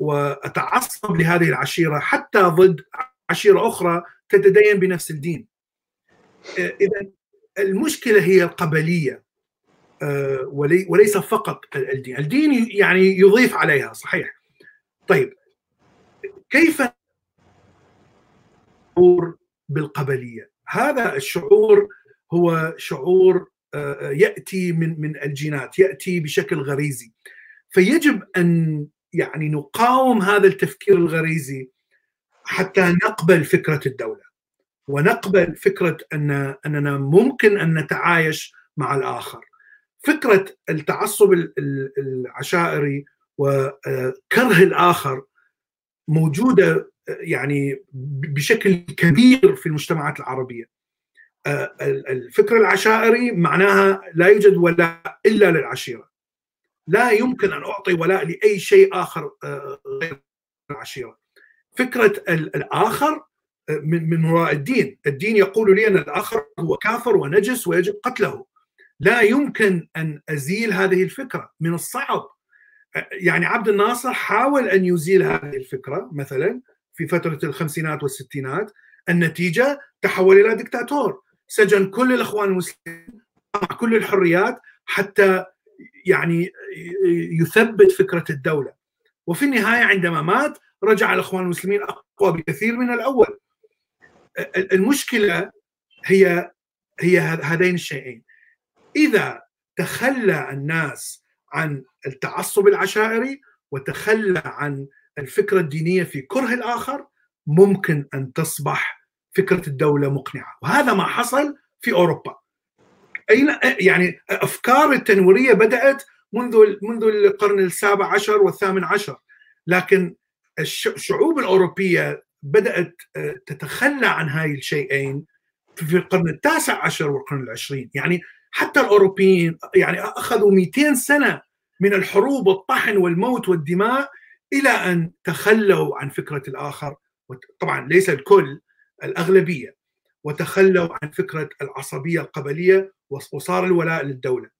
وأتعصب لهذه العشيرة حتى ضد عشيرة أخرى تتدين بنفس الدين. إذا المشكلة هي القبلية وليس فقط الدين، الدين يعني يضيف عليها صحيح. طيب كيف شعور بالقبلية؟ هذا الشعور هو شعور يأتي من من الجينات، يأتي بشكل غريزي. فيجب أن يعني نقاوم هذا التفكير الغريزي حتى نقبل فكرة الدولة ونقبل فكرة أن أننا ممكن أن نتعايش مع الآخر. فكرة التعصب العشائري وكره الآخر موجودة يعني بشكل كبير في المجتمعات العربية. الفكر العشائري معناها لا يوجد ولاء إلا للعشيرة. لا يمكن أن أعطي ولاء لأي شيء آخر غير العشيرة. فكرة الآخر من من وراء الدين، الدين يقول لي أن الآخر هو كافر ونجس ويجب قتله. لا يمكن أن أزيل هذه الفكرة من الصعب. يعني عبد الناصر حاول أن يزيل هذه الفكرة مثلا في فترة الخمسينات والستينات، النتيجة تحول إلى دكتاتور، سجن كل الإخوان المسلمين مع كل الحريات حتى يعني يثبت فكرة الدولة. وفي النهاية عندما مات رجع الاخوان المسلمين أقوى بكثير من الأول. المشكلة هي هي هذين الشيئين. إذا تخلى الناس عن التعصب العشائري وتخلى عن الفكرة الدينية في كره الآخر ممكن أن تصبح فكرة الدولة مقنعة. وهذا ما حصل في أوروبا. أين يعني أفكار التنويريه بدأت منذ منذ القرن السابع عشر والثامن عشر. لكن الشعوب الأوروبية بدأت آه، تتخلى عن هاي الشيئين في القرن التاسع عشر والقرن العشرين. يعني حتى الأوروبيين يعني أخذوا 200 سنة من الحروب والطحن والموت والدماء إلى أن تخلوا عن فكرة الآخر طبعا ليس الكل الأغلبية وتخلوا عن فكرة العصبية القبلية وصار الولاء للدولة.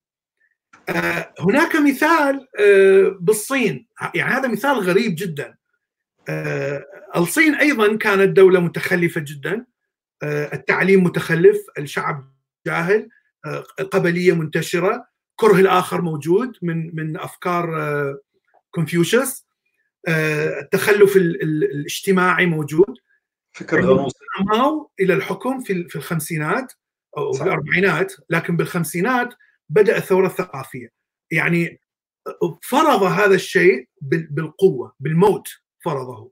آه، هناك مثال آه، بالصين. يعني هذا مثال غريب جدا. الصين أيضا كانت دولة متخلفة جدا. آه، التعليم متخلف الشعب جاهل آه، قبلية منتشرة كره الآخر موجود من من أفكار كونفوشيوس التخلف الاجتماعي موجود. فكر غنوصي ماو إلى الحكم في في الخمسينات أو في الأربعينات لكن بالخمسينات بدأ الثورة الثقافية. يعني فرض هذا الشيء بالقوة بالموت. فرضه.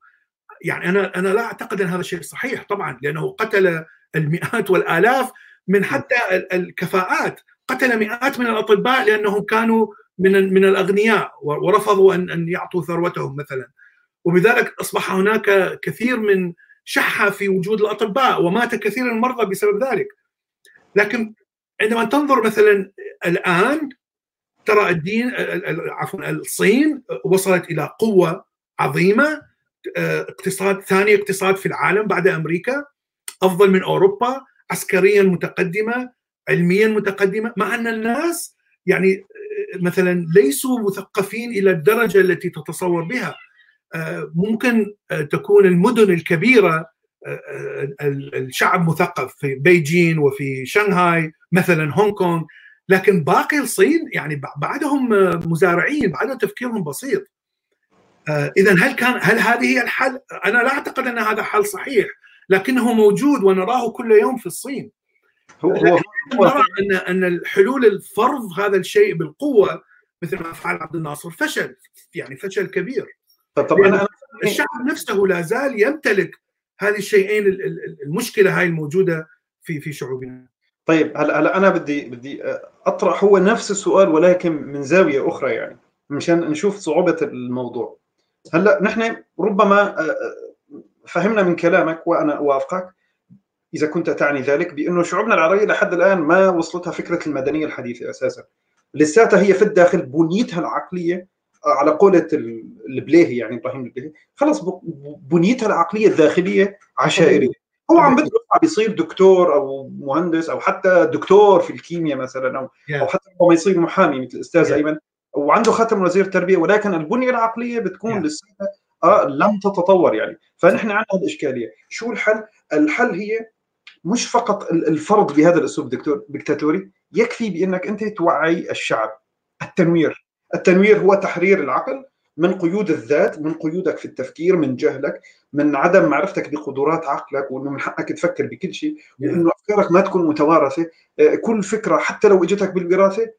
يعني أنا أنا لا أعتقد أن هذا الشيء صحيح طبعا لأنه قتل المئات والآلاف من حتى الكفاءات. قتل مئات من الأطباء لأنهم كانوا من من الأغنياء ورفضوا أن أن يعطوا ثروتهم مثلا. وبذلك أصبح هناك كثير من شحة في وجود الأطباء ومات كثير من المرضى بسبب ذلك. لكن عندما تنظر مثلا الآن ترى الدين عفوا الصين وصلت إلى قوة عظيمة آه، اقتصاد ثاني اقتصاد في العالم بعد أمريكا أفضل من أوروبا عسكريا متقدمة علميا متقدمة مع أن الناس يعني آه، مثلا ليسوا مثقفين إلى الدرجة التي تتصور بها. آه، ممكن تكون المدن الكبيرة الشعب مثقف في بيجين وفي شنغهاي مثلا هونغ كونغ لكن باقي الصين يعني بعدهم مزارعين بعدهم تفكيرهم بسيط. اذا هل كان هل هذه هي الحل؟ أنا لا أعتقد أن هذا حل صحيح لكنه موجود ونراه كل يوم في الصين. هو هو نرى ان أن الحلول الفرض هذا الشيء بالقوة مثل ما فعل عبد الناصر فشل يعني فشل كبير. طب طب أنا الشعب نفسه لا زال يمتلك هذه الشيئين المشكلة هاي الموجودة في في شعوبنا. طيب هلا هلا أنا بدي بدي أطرح هو نفس السؤال ولكن من زاوية أخرى يعني مشان نشوف صعوبة الموضوع. هلا نحن ربما آه، آه، فهمنا من كلامك وأنا أوافقك إذا كنت تعني ذلك بأنه شعوبنا العربية لحد الآن ما وصلتها فكرة المدنية الحديثة أساسا. لساتها هي في الداخل بنيتها العقلية آه، على قولة البليهي يعني إبراهيم البليهي خلص بنيتها العقلية الداخلية عشائرية. هو عم بده يصير دكتور أو مهندس أو حتى دكتور في الكيمياء مثلا أو أو حتى هو ما يصير محامي مثل الأستاذ أيمن. وعنده ختم وزير التربيه ولكن البنية العقلية بتكون yeah. لسه آه لم تتطور يعني. فنحن عندنا الإشكالية. شو الحل؟ الحل هي مش فقط الفرض بهذا الأسلوب دكتور دكتاتوري. يكفي بإنك أنت توعي الشعب. التنوير. التنوير هو تحرير العقل من قيود الذات من قيودك في التفكير من جهلك من عدم معرفتك بقدرات عقلك وانه من حقك تفكر بكل شيء وإنه أفكارك ما تكون متوارثة. آه، كل فكرة حتى لو إجتك بالوراثة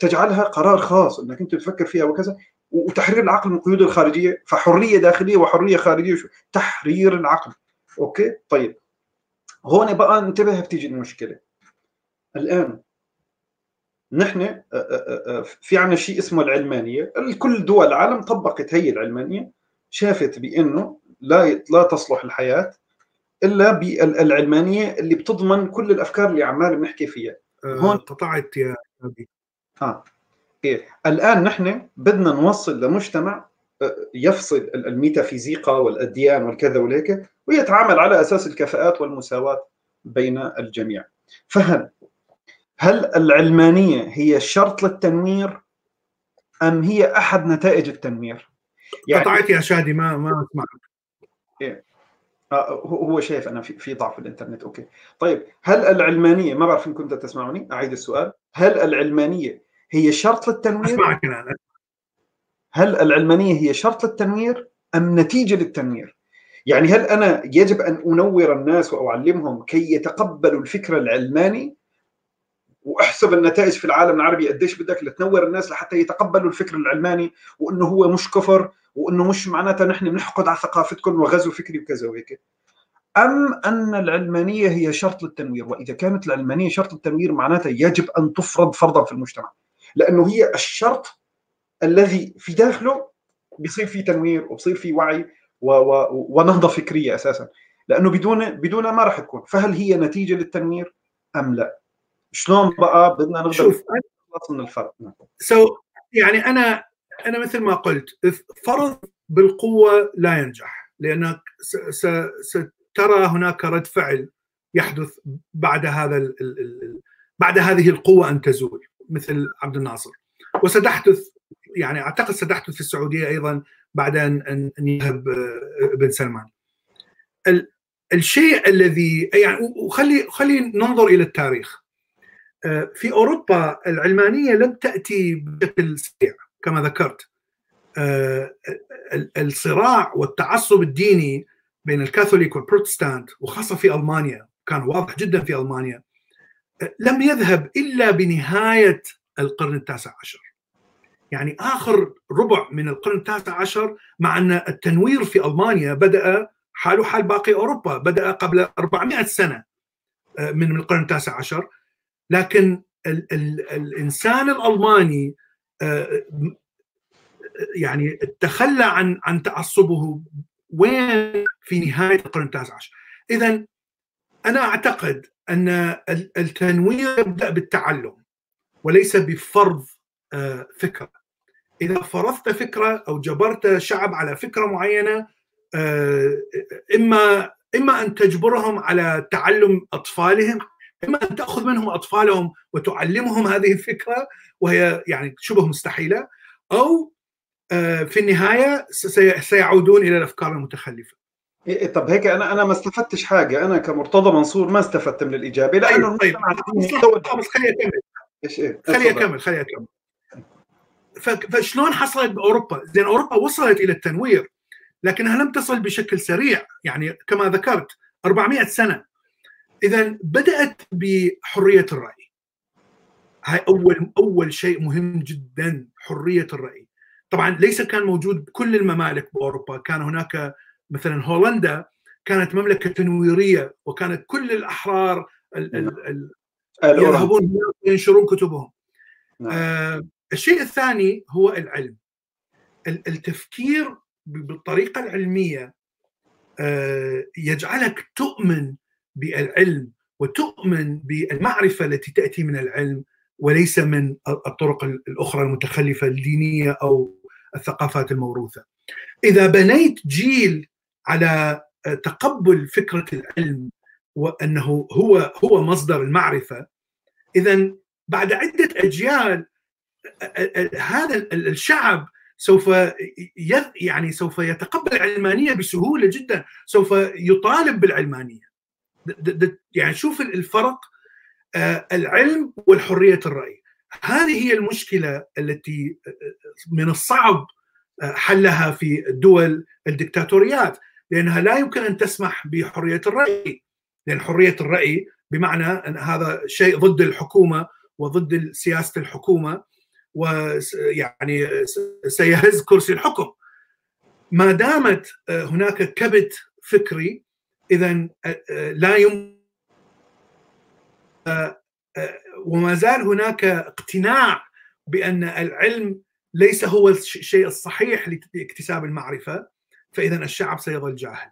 تجعلها قرار خاص إنك أنت تفكر فيها وكذا. وتحرير العقل من القيود الخارجية فحرية داخلية وحرية خارجية تحرير العقل. أوكي؟ طيب. هون بقى انتبه بتيجي المشكلة. الآن نحن آه، في عنا شيء اسمه العلمانية. كل دول العالم طبقت هي العلمانية شافت بأنه لا لا تصلح الحياة إلا بالعلمانيه اللي بتضمن كل الأفكار اللي عمال بنحكي فيها. هون قطعت يا آه إيه. الآن نحن بدنا نوصل لمجتمع يفصل الميتافيزيقا والأديان والكذا والهيك ويتعامل على أساس الكفاءات والمساواة بين الجميع فهل هل العلمانية هي شرط للتنوير أم هي أحد نتائج التنوير؟ يعني قطعت يا شادي ما ما أسمعك إيه. آه هو شايف أنا في في ضعف الإنترنت okay طيب هل العلمانية ما بعرف ان كنت تسمعني أعيد السؤال هل العلمانية هي شرط للتنوير؟ أسمعك الان هل العلمانية هي شرط للتنوير أم نتيجة للتنوير؟ يعني هل أنا يجب أن أنور الناس وأعلمهم كي يتقبلوا الفكر العلماني وأحسب النتائج في العالم العربي قديش بدك لتنور الناس لحتى يتقبلوا الفكر العلماني وإنه هو مش كفر وإنه مش معناتها نحن بنحقد على ثقافتكم وغزو فكري وكذا وهيك أم أن العلمانية هي شرط للتنوير وإذا كانت العلمانية شرط للتنوير معناتها يجب أن تفرض فرضا في المجتمع لأنه هي الشرط الذي في داخله بيصير في تنوير وبصير في وعي و و ونهضة فكرية أساسا. لأنه بدون بدون ما راح تكون فهل هي نتيجة للتنوير أم لا؟ شلون بقى بدنا نقدر شوف. من الفرق؟ سو so, يعني أنا أنا مثل ما قلت فرض بالقوة لا ينجح لأنك سترى هناك رد فعل يحدث بعد هذا ال ال بعد هذه القوة أن تزول. مثل عبد الناصر وستحدث يعني أعتقد ستحدث في السعودية أيضا بعد ان يذهب آه، ابن سلمان. الشيء الذي يعني وخلي خلي ننظر إلى التاريخ. آه، في أوروبا العلمانية لم تأتي بشكل سريع كما ذكرت. آه، الصراع والتعصب الديني بين الكاثوليك والبروتستانت وخاصة في ألمانيا كان واضح جدا في ألمانيا لم يذهب إلا بنهاية القرن التاسع عشر. يعني آخر ربع من القرن التاسع عشر مع أن التنوير في ألمانيا بدأ حاله حال باقي أوروبا بدأ قبل 400 سنة آه، من القرن التاسع عشر لكن ال ال الإنسان الألماني آه، يعني تخلى عن عن تعصبه وين في نهاية القرن التاسع عشر اذا أنا أعتقد أن التنوير يبدأ بالتعلم وليس بفرض آه، فكرة إذا فرضت فكرة أو جبرت شعب على فكرة معينة آه، إما إما أن تجبرهم على تعلم أطفالهم إما أن تأخذ منهم أطفالهم وتعلمهم هذه الفكرة وهي يعني شبه مستحيلة أو آه، في النهاية سيعودون إلى الأفكار المتخلفة. إيه, إيه، طب هيك أنا أنا ما استفدتش حاجة. أنا كمرتضى منصور ما استفدت من الإجابة. لأنه طيب, طيب. خليني أكمل. إيش إيه خليني أكمل خليني أكمل. فشلون حصلت بأوروبا؟ زين أوروبا وصلت إلى التنوير لكنها لم تصل بشكل سريع. يعني كما ذكرت 400 سنة. إذا بدأت بحرية الرأي. هاي اول أول شيء مهم جدا حرية الرأي. طبعا ليس كان موجود بكل الممالك بأوروبا. كان هناك مثلا هولندا كانت مملكة تنويرية وكانت كل الأحرار يذهبون ينشرون كتبهم نعم. آه الشيء الثاني هو العلم التفكير بالطريقة العلمية آه، يجعلك تؤمن بالعلم وتؤمن بالمعرفة التي تأتي من العلم وليس من الطرق الأخرى المتخلفة الدينية أو الثقافات الموروثة. إذا بنيت جيل على تقبل فكرة العلم وأنه هو هو مصدر المعرفة. اذا بعد عدة أجيال هذا الشعب سوف يعني سوف يتقبل العلمانية بسهولة جدا سوف يطالب بالعلمانية. يعني شوف الفرق آه، العلم والحرية الرأي. هذه هي المشكلة التي آه، من الصعب آه، حلها في الدول الدكتاتوريات. لأنها لا يمكن أن تسمح بحرية الرأي. لأن حرية الرأي بمعنى أن هذا شيء ضد الحكومة وضد سياسة الحكومة ويعني سيهز كرسي الحكم. ما دامت هناك كبت فكري اذا لا يمكن وما زال هناك اقتناع بأن العلم ليس هو الشيء الصحيح لاكتساب المعرفة. فإذا الشعب سيظل جاهل.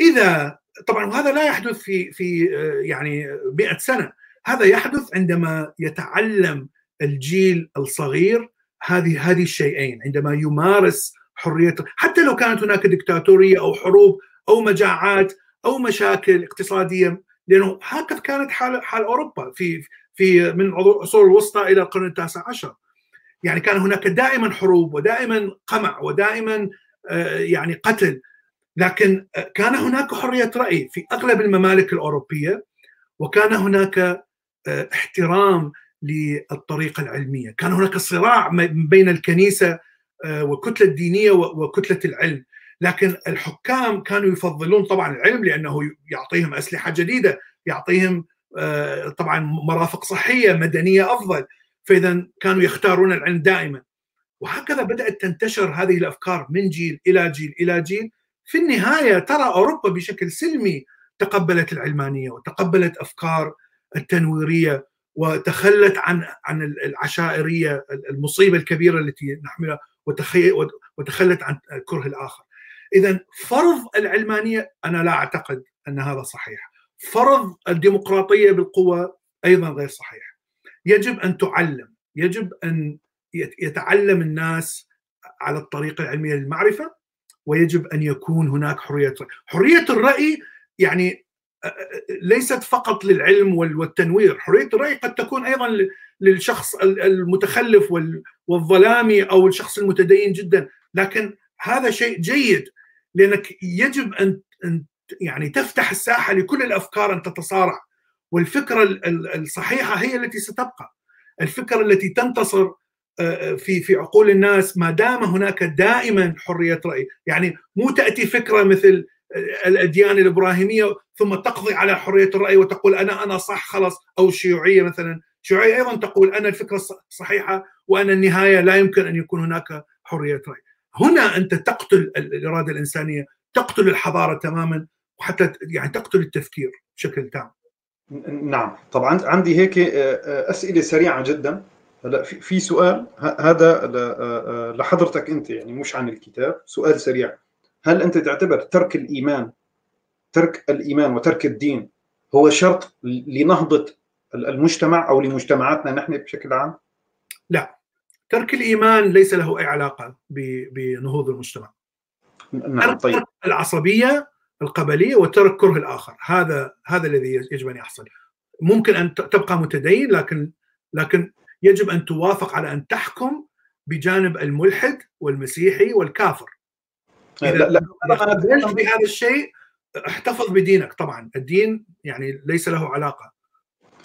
إذا طبعا وهذا لا يحدث في في يعني 100 سنة، هذا يحدث عندما يتعلم الجيل الصغير هذه هذه الشيئين. عندما يمارس حرية حتى لو كانت هناك دكتاتورية أو حروب أو مجاعات أو مشاكل اقتصادية لأنه هكذا كانت حال حال أوروبا في في من العصور الوسطى إلى القرن التاسع عشر. يعني كان هناك دائما حروب ودائما قمع ودائما يعني قتل. لكن كان هناك حرية رأي في أغلب الممالك الأوروبية وكان هناك احترام للطريقة العلمية، كان هناك صراع بين الكنيسة والكتله الدينية وكتلة العلم، لكن الحكام كانوا يفضلون طبعا العلم لأنه يعطيهم أسلحة جديدة، يعطيهم طبعا مرافق صحية مدنية أفضل، فاذا كانوا يختارون العلم دائما. وهكذا بدأت تنتشر هذه الأفكار من جيل إلى جيل إلى جيل، في النهاية ترى أوروبا بشكل سلمي تقبلت العلمانية وتقبلت أفكار التنويرية وتخلت عن عن العشائرية المصيبة الكبيرة التي نحملها وتخلت عن كره الآخر. اذا فرض العلمانية أنا لا أعتقد أن هذا صحيح. فرض الديمقراطية بالقوة أيضا غير صحيح. يجب أن تعلم، يجب أن يتعلم الناس على الطريقة العلمية للمعرفة ويجب أن يكون هناك حرية. حرية الرأي يعني ليست فقط للعلم والتنوير. حرية الرأي قد تكون أيضا للشخص المتخلف والظلامي أو الشخص المتدين جدا. لكن هذا شيء جيد لأنك يجب أن يعني تفتح الساحة لكل الأفكار أن تتصارع. والفكرة الصحيحة هي التي ستبقى. الفكرة التي تنتصر في في عقول الناس ما دام هناك دائما حرية رأي. يعني مو تأتي فكرة مثل الأديان الإبراهيمية ثم تقضي على حرية الرأي وتقول أنا أنا صح خلاص. أو الشيوعيه مثلا. الشيوعيه أيضا تقول أنا الفكرة صحيحة وأنا النهاية لا يمكن أن يكون هناك حرية رأي. هنا أنت تقتل الإرادة الإنسانية تقتل الحضارة تماما وحتى يعني تقتل التفكير بشكل تام. نعم. طبعا عندي هيك أسئلة سريعة جدا. هلا في سؤال هذا لحضرتك أنت يعني مش عن الكتاب سؤال سريع هل أنت تعتبر ترك الإيمان ترك الإيمان وترك الدين هو شرط لنهضة المجتمع أو لمجتمعاتنا نحن بشكل عام؟ لا ترك الإيمان ليس له أي علاقة بنهوض المجتمع. نعم طيب العصبية القبلية وترك كره الآخر هذا هذا الذي يجب أن يحصل. ممكن أن تبقى متدين لكن لكن يجب أن توافق على أن تحكم بجانب الملحد والمسيحي والكافر. لا لا اذا بهذا الشيء احتفظ بدينك طبعا. الدين يعني ليس له علاقة.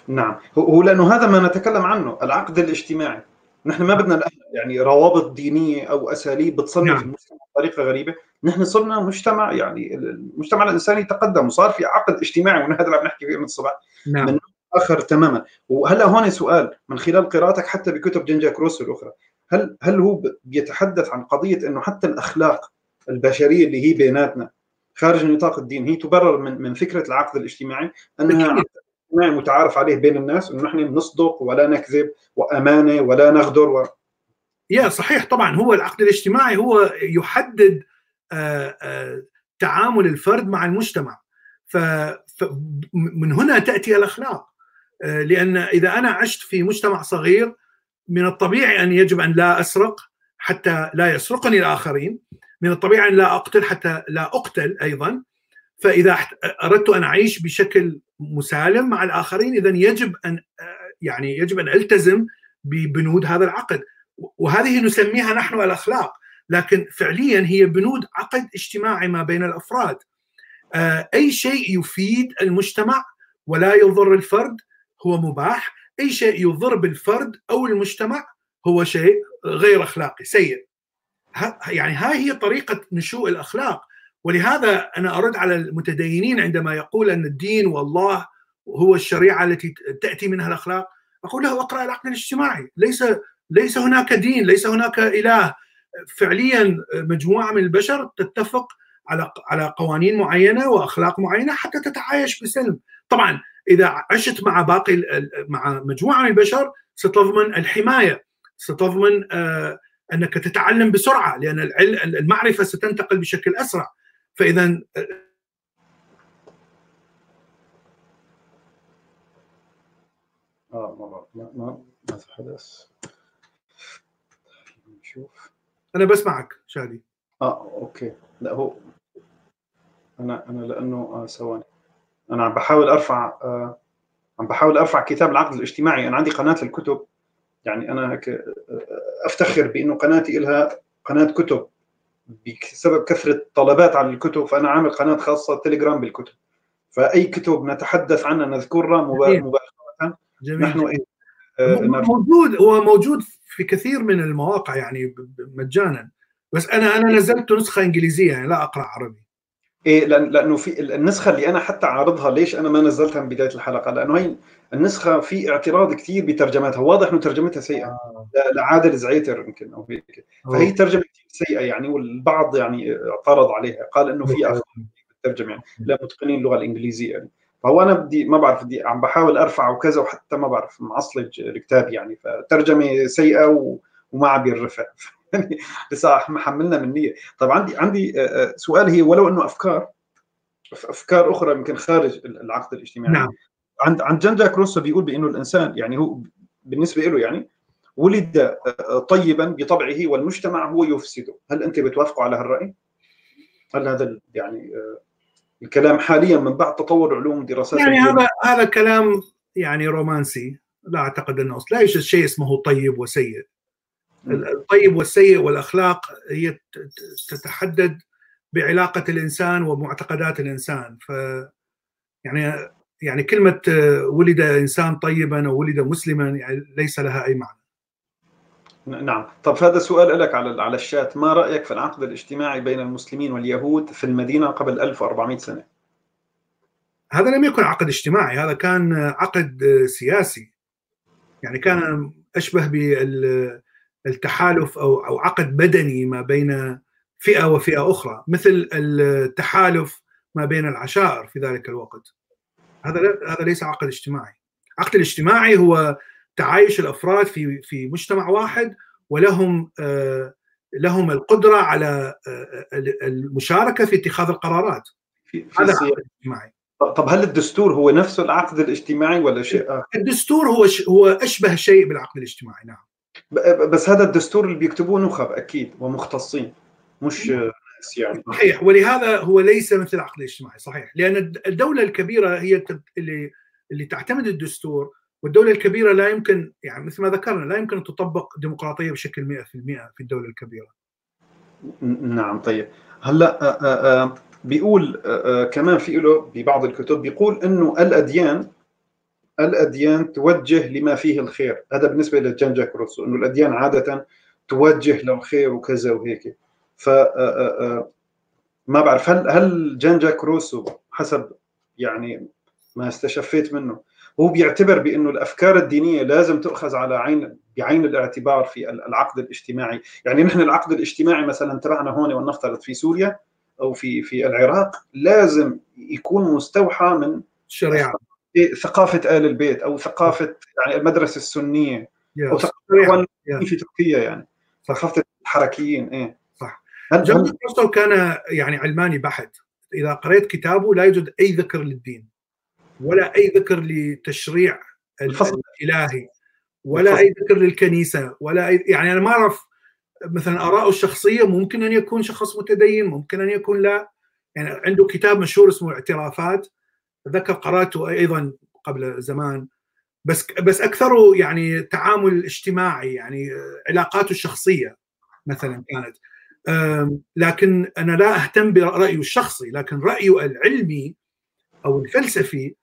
نعم. هو لأنه هذا ما نتكلم عنه العقد الاجتماعي. نحن ما بدنا يعني روابط دينية أو أساليب بتصنف نعم. المجتمع بطريقة غريبة. نحن صرنا مجتمع يعني المجتمع الإنساني تقدم وصار في عقد اجتماعي وهذا اللي عم نحكي فيه من الصبح نعم. من آخر تماما. وهلأ هون سؤال من خلال قراءتك حتى بكتب جين جاك روسو الأخرى هل هل هو بيتحدث عن قضية إنه حتى الأخلاق البشرية اللي هي بيناتنا خارج نطاق الدين هي تبرر من من فكرة العقد الاجتماعي؟ أنها عقد اجتماعي متعارف عليه بين الناس إنه نحن نصدق ولا نكذب وأمانة ولا نغدر و... يا صحيح طبعا. هو العقد الاجتماعي هو يحدد آآ آآ تعامل الفرد مع المجتمع. فمن هنا تأتي الأخلاق. لأن إذا أنا عشت في مجتمع صغير من الطبيعي أن يجب أن لا أسرق حتى لا يسرقني الآخرين. من الطبيعي أن لا أقتل حتى لا أقتل أيضا. فإذا أردت أن أعيش بشكل مسالم مع الآخرين اذا يجب أن يعني يجب أن ألتزم ببنود هذا العقد. وهذه نسميها نحن الأخلاق. لكن فعليا هي بنود عقد اجتماعي ما بين الأفراد. أي شيء يفيد المجتمع ولا يضر الفرد هو مباح أي شيء يضر بالفرد أو المجتمع هو شيء غير أخلاقي سيء. يعني هاي هي طريقة نشوء الأخلاق. ولهذا أنا أرد على المتدينين عندما يقول أن الدين والله هو الشريعة التي تأتي منها الأخلاق أقول له اقرأ العقد الاجتماعي. ليس ليس هناك دين ليس هناك إله. فعليا مجموعة من البشر تتفق على على قوانين معينة وأخلاق معينة حتى تتعايش بسلم. طبعا إذا عشت مع باقي مع مجموعة من البشر ستضمن الحماية ستضمن أنك تتعلم بسرعة لأن المعرفة ستنتقل بشكل أسرع. فإذا آه ما ما ما حدث نشوف. أنا بسمعك شادي. آه أوكي. لا هو أنا أنا لأنه آه ثواني. أنا عم بحاول أرفع آه عم بحاول أرفع كتاب العقد الاجتماعي. أنا عندي قناة للكتب يعني أنا هيك آه، أفتخر بإنه قناتي لها قناة كتب بسبب كثرة طلبات على الكتب. فأنا عامل قناة خاصة تليجرام بالكتب. فأي كتب نتحدث عنها نذكرها مباشرة. جميل. نحن إيه آه موجود هو موجود في كثير من المواقع يعني مجانا. بس أنا أنا نزلت نسخة إنجليزية يعني لا أقرأ عربي. إيه لأن لأنه في النسخة اللي أنا حتى عارضها ليش أنا ما نزلتها من بداية الحلقة؟ لأنه هي النسخة في اعتراض كثير بترجمتها. واضح إنه ترجمتها سيئة. آه. لعادل زعيتر يمكن أو هيك. فهي ترجمة سيئة يعني والبعض يعني اعترض عليها. قال إنه في أخطاء بالترجمة يعني لا متقنين اللغة الإنجليزية يعني. فهو أنا بدي ما بعرف بدي عم بحاول ارفع وكذا وحتى ما بعرف معصلج الكتاب يعني. فترجمة سيئة و... وما عم يرفع. يعني لسه محملنا من نية. طب عندي عندي آه، آه، سؤال هي ولو إنه أفكار أفكار أخرى يمكن خارج العقد الاجتماعي. نعم. عند عند جان جاك روسو بيقول بإنه الإنسان يعني هو بالنسبة له يعني ولد آه، طيبا بطبعه والمجتمع هو يفسده. هل أنت بتوافقوا على هالرأي؟ هل هذا يعني الكلام حاليا من بعد تطور علوم دراسات يعني هذا هذا كلام يعني رومانسي. لا أعتقد أنه لا يوجد شيء اسمه طيب وسيء. الطيب والسيء والأخلاق هي تتحدد بعلاقة الإنسان ومعتقدات الإنسان. ف يعني يعني كلمة ولد إنسان طيبا أو ولد مسلما يعني ليس لها أي معنى. نعم. طب هذا سؤال لك على على الشات. ما رأيك في العقد الاجتماعي بين المسلمين واليهود في المدينة قبل 1400 سنة؟ هذا لم يكن عقد اجتماعي هذا كان عقد سياسي. يعني كان أشبه بالتحالف أو أو عقد بدني ما بين فئة وفئة أخرى مثل التحالف ما بين العشائر في ذلك الوقت. هذا هذا ليس عقد اجتماعي. العقد الاجتماعي هو تعايش الأفراد في في مجتمع واحد ولهم آه، لهم القدرة على آه، المشاركة في اتخاذ القرارات. في هذا العقد الاجتماعي طب هل الدستور هو نفسه العقد الاجتماعي ولا شيء آخر؟ الدستور هو هو أشبه شيء بالعقد الاجتماعي نعم. بس هذا الدستور اللي بيكتبوه نخب أكيد ومختصين مش ناس يعني. صحيح ولهذا هو ليس مثل العقد الاجتماعي صحيح. لأن الدولة الكبيرة هي اللي اللي تعتمد الدستور والدولة الكبيرة لا يمكن يعني مثل ما ذكرنا لا يمكن أن تطبق ديمقراطية بشكل 100% في الدولة الكبيرة. نعم طيب. هلأ بيقول كمان في له ببعض الكتب بيقول إنه الأديان الأديان توجه لما فيه الخير. هذا بالنسبة لجان جاك روسو إنه الأديان عادة توجه للخير وكذا وهيك. ف ما بعرف هل هل جان جاك روسو حسب يعني ما استشفيت منه هو بيعتبر بأنه الأفكار الدينية لازم تؤخذ على عين بعين الاعتبار في العقد الاجتماعي، يعني نحن العقد الاجتماعي مثلا تبعنا هون ولنفترض في سوريا أو في في العراق لازم يكون مستوحى من الشريعه ثقافة آل البيت أو ثقافة يعني المدرسة السنية أو ثقافة في تركيا يعني ثقافة الحركيين إيه. صح. جون كان يعني علماني بحت. إذا قريت كتابه لا يوجد أي ذكر للدين ولا أي ذكر لتشريع الإلهي ولا أي ذكر للكنيسة ولا أي يعني أنا ما أعرف مثلا آراءه الشخصية ممكن أن يكون شخص متدين ممكن أن يكون لا. يعني عنده كتاب مشهور اسمه اعترافات. ذكر قراته أيضا قبل زمان بس بس أكثره يعني تعامل اجتماعي يعني علاقاته الشخصية مثلا كانت لكن أنا لا أهتم برأيه الشخصي لكن رأيه العلمي أو الفلسفي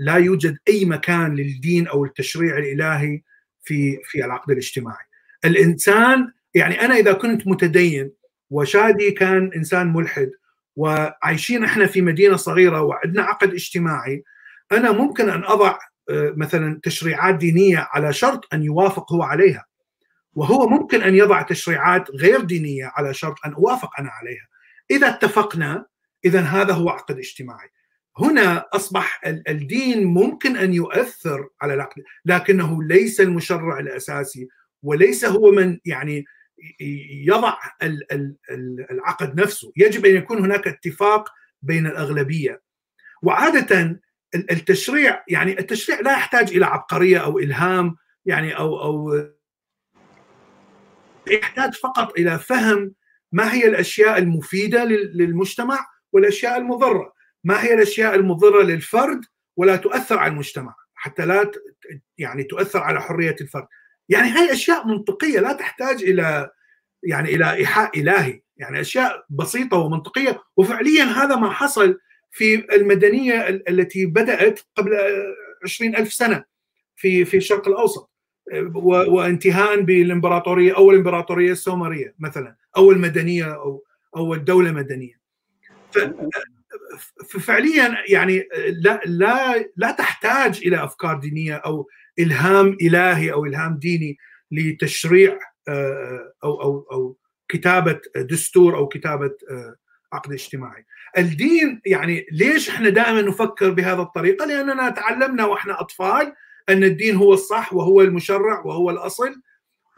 لا يوجد أي مكان للدين أو التشريع الإلهي في في العقد الاجتماعي. الإنسان يعني أنا إذا كنت متدين وشادي كان إنسان ملحد وعايشين إحنا في مدينة صغيرة وعندنا عقد اجتماعي أنا ممكن أن أضع آه، مثلا تشريعات دينية على شرط أن يوافق هو عليها وهو ممكن أن يضع تشريعات غير دينية على شرط أن أوافق أنا عليها. إذا اتفقنا إذا هذا هو عقد اجتماعي. هنا أصبح الدين ممكن أن يؤثر على العقد لكنه ليس المشرع الأساسي وليس هو من يعني يضع العقد نفسه. يجب أن يكون هناك اتفاق بين الأغلبية. وعادة التشريع يعني التشريع لا يحتاج إلى عبقرية أو إلهام يعني أو أو يحتاج فقط إلى فهم ما هي الأشياء المفيدة للمجتمع والأشياء المضرة. ما هي الأشياء المضرة للفرد ولا تؤثر على المجتمع حتى لا يعني تؤثر على حرية الفرد. يعني هاي أشياء منطقية لا تحتاج إلى يعني إلى إيحاء إلهي. يعني أشياء بسيطة ومنطقية. وفعليا هذا ما حصل في المدنية التي بدأت قبل عشرين ألف سنة في في الشرق الأوسط. وانتهاء بالإمبراطورية أول إمبراطورية السومرية مثلا اول مدنيه أو اول دوله مدنية. ففعليا يعني لا لا لا تحتاج إلى أفكار دينية أو إلهام إلهي أو إلهام ديني لتشريع أو أو أو كتابة دستور أو كتابة عقد اجتماعي. الدين يعني ليش إحنا دائما نفكر بهذه الطريقة؟ لأننا تعلمنا وإحنا أطفال أن الدين هو الصح وهو المشرع وهو الأصل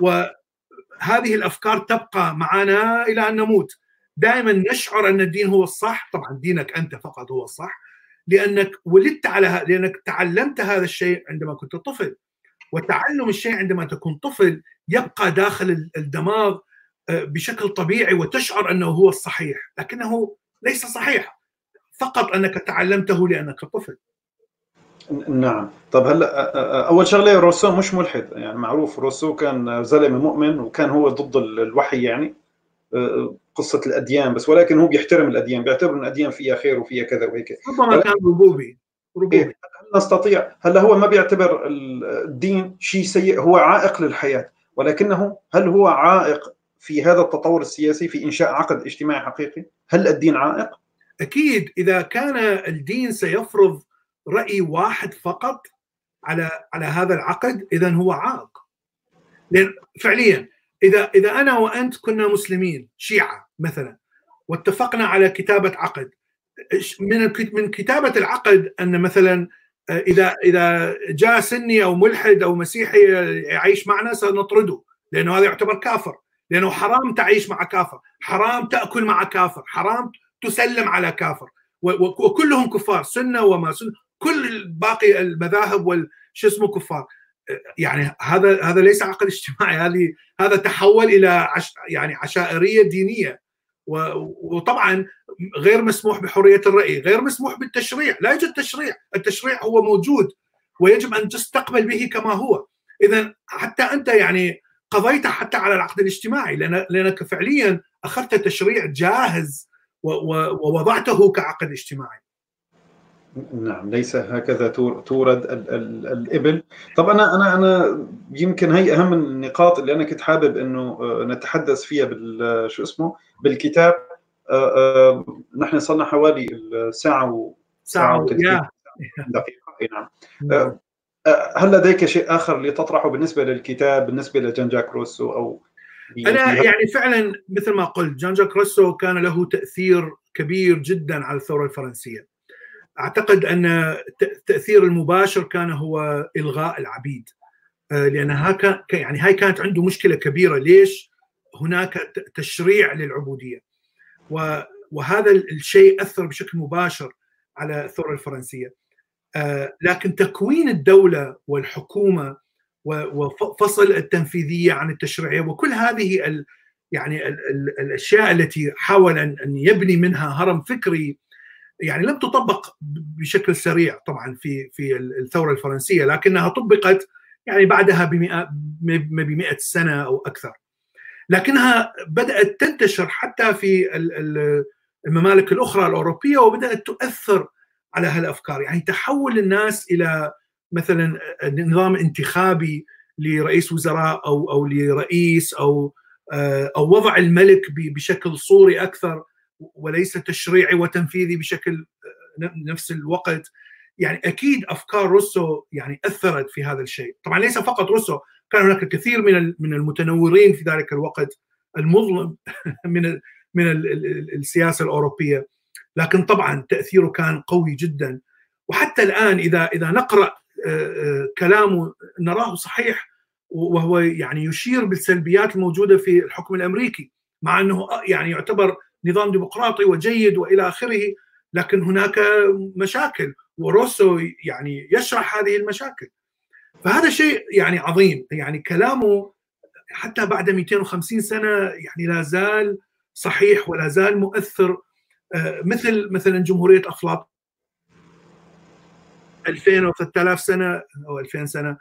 وهذه الأفكار تبقى معنا إلى أن نموت. دائما نشعر أن الدين هو الصح، طبعا دينك أنت فقط هو الصح لأنك ولدت على لأنك تعلمت هذا الشيء عندما كنت طفل. وتعلم الشيء عندما تكون طفل يبقى داخل الدماغ بشكل طبيعي وتشعر أنه هو الصحيح لكنه ليس صحيح. فقط أنك تعلمته لأنك طفل. نعم. طب هلا أول شغلة روسو مش ملحد. يعني معروف روسو كان زلمة مؤمن وكان هو ضد الوحي يعني. قصة الأديان بس ولكن هو بيحترم الأديان بيعتبر إن الأديان فيها خير وفيها كذا وهيك ربما كان ربوبي ربوبي إيه؟ نستطيع هلا هو ما بيعتبر الدين شيء سيء هو عائق للحياة ولكنه هل هو عائق في هذا التطور السياسي في إنشاء عقد اجتماعي حقيقي؟ هل الدين عائق؟ أكيد إذا كان الدين سيفرض رأي واحد فقط على على هذا العقد اذا هو عائق. لأن فعليا إذا إذا أنا وأنت كنا مسلمين شيعة مثلا واتفقنا على كتابة عقد من من كتابة العقد أن مثلا إذا إذا جاء سني أو ملحد أو مسيحي يعيش معنا سنطرده لأنه هذا يعتبر كافر لأنه حرام تعيش مع كافر حرام تأكل مع كافر حرام تسلم على كافر. وكلهم كفار سنة وما سنة كل باقي المذاهب والشو اسمه كفار. يعني هذا هذا ليس عقد اجتماعي هذه هذا تحول إلى عش يعني عشائرية دينية. وطبعا غير مسموح بحرية الرأي، غير مسموح بالتشريع، لا يوجد تشريع، التشريع هو موجود ويجب أن تستقبل به كما هو، اذا حتى أنت يعني قضيت حتى على العقد الاجتماعي لأنك فعليا أخذت تشريع جاهز ووضعته كعقد اجتماعي. نعم ليس هكذا تورد ال ال الإبل. طب أنا أنا أنا يمكن هي أهم النقاط اللي أنا كنت حابب إنه نتحدث فيها بال شو اسمه؟ بالكتاب. نحن صرنا حوالي ساعة و ساعه دقيقة. إي نعم. هل لديك شيء آخر لتطرحه بالنسبة للكتاب بالنسبة لجان جاك روسو أو أنا يعني فعلا مثل ما قلت جان جاك روسو كان له تأثير كبير جدا على الثورة الفرنسية. أعتقد أن التاثير المباشر كان هو إلغاء العبيد. لأن هكا يعني هاي كانت عنده مشكلة كبيرة. ليش هناك تشريع للعبودية؟ وهذا الشيء أثر بشكل مباشر على الثورة الفرنسية. لكن تكوين الدولة والحكومة وفصل التنفيذية عن التشريعية وكل هذه يعني ال الأشياء التي حاول أن يبني منها هرم فكري يعني لم تطبق بشكل سريع طبعا في في الثورة الفرنسية لكنها طبقت يعني بعدها ب 100 سنة أو أكثر. لكنها بدأت تنتشر حتى في الممالك الأخرى الأوروبية وبدأت تؤثر على هالأفكار. يعني تحول الناس إلى مثلا نظام انتخابي لرئيس وزراء أو أو لرئيس أو أو وضع الملك بشكل صوري أكثر. وليس تشريعي وتنفيذي بشكل نفس الوقت. يعني أكيد أفكار روسو يعني أثرت في هذا الشيء. طبعا ليس فقط روسو كان هناك الكثير من من المتنورين في ذلك الوقت المظلم من من السياسة الأوروبية. لكن طبعا تأثيره كان قوي جدا. وحتى الآن إذا إذا نقرأ كلامه نراه صحيح وهو يعني يشير بالسلبيات الموجودة في الحكم الأمريكي مع أنه يعني يعتبر نظام ديمقراطي وجيد وإلى آخره لكن هناك مشاكل وروسو يعني يشرح هذه المشاكل. فهذا شيء يعني عظيم يعني كلامه حتى بعد 250 سنة يعني لا زال صحيح ولا زال مؤثر مثل مثلا جمهورية افلاطون 2000 أو 3000 سنة أو 2000 سنة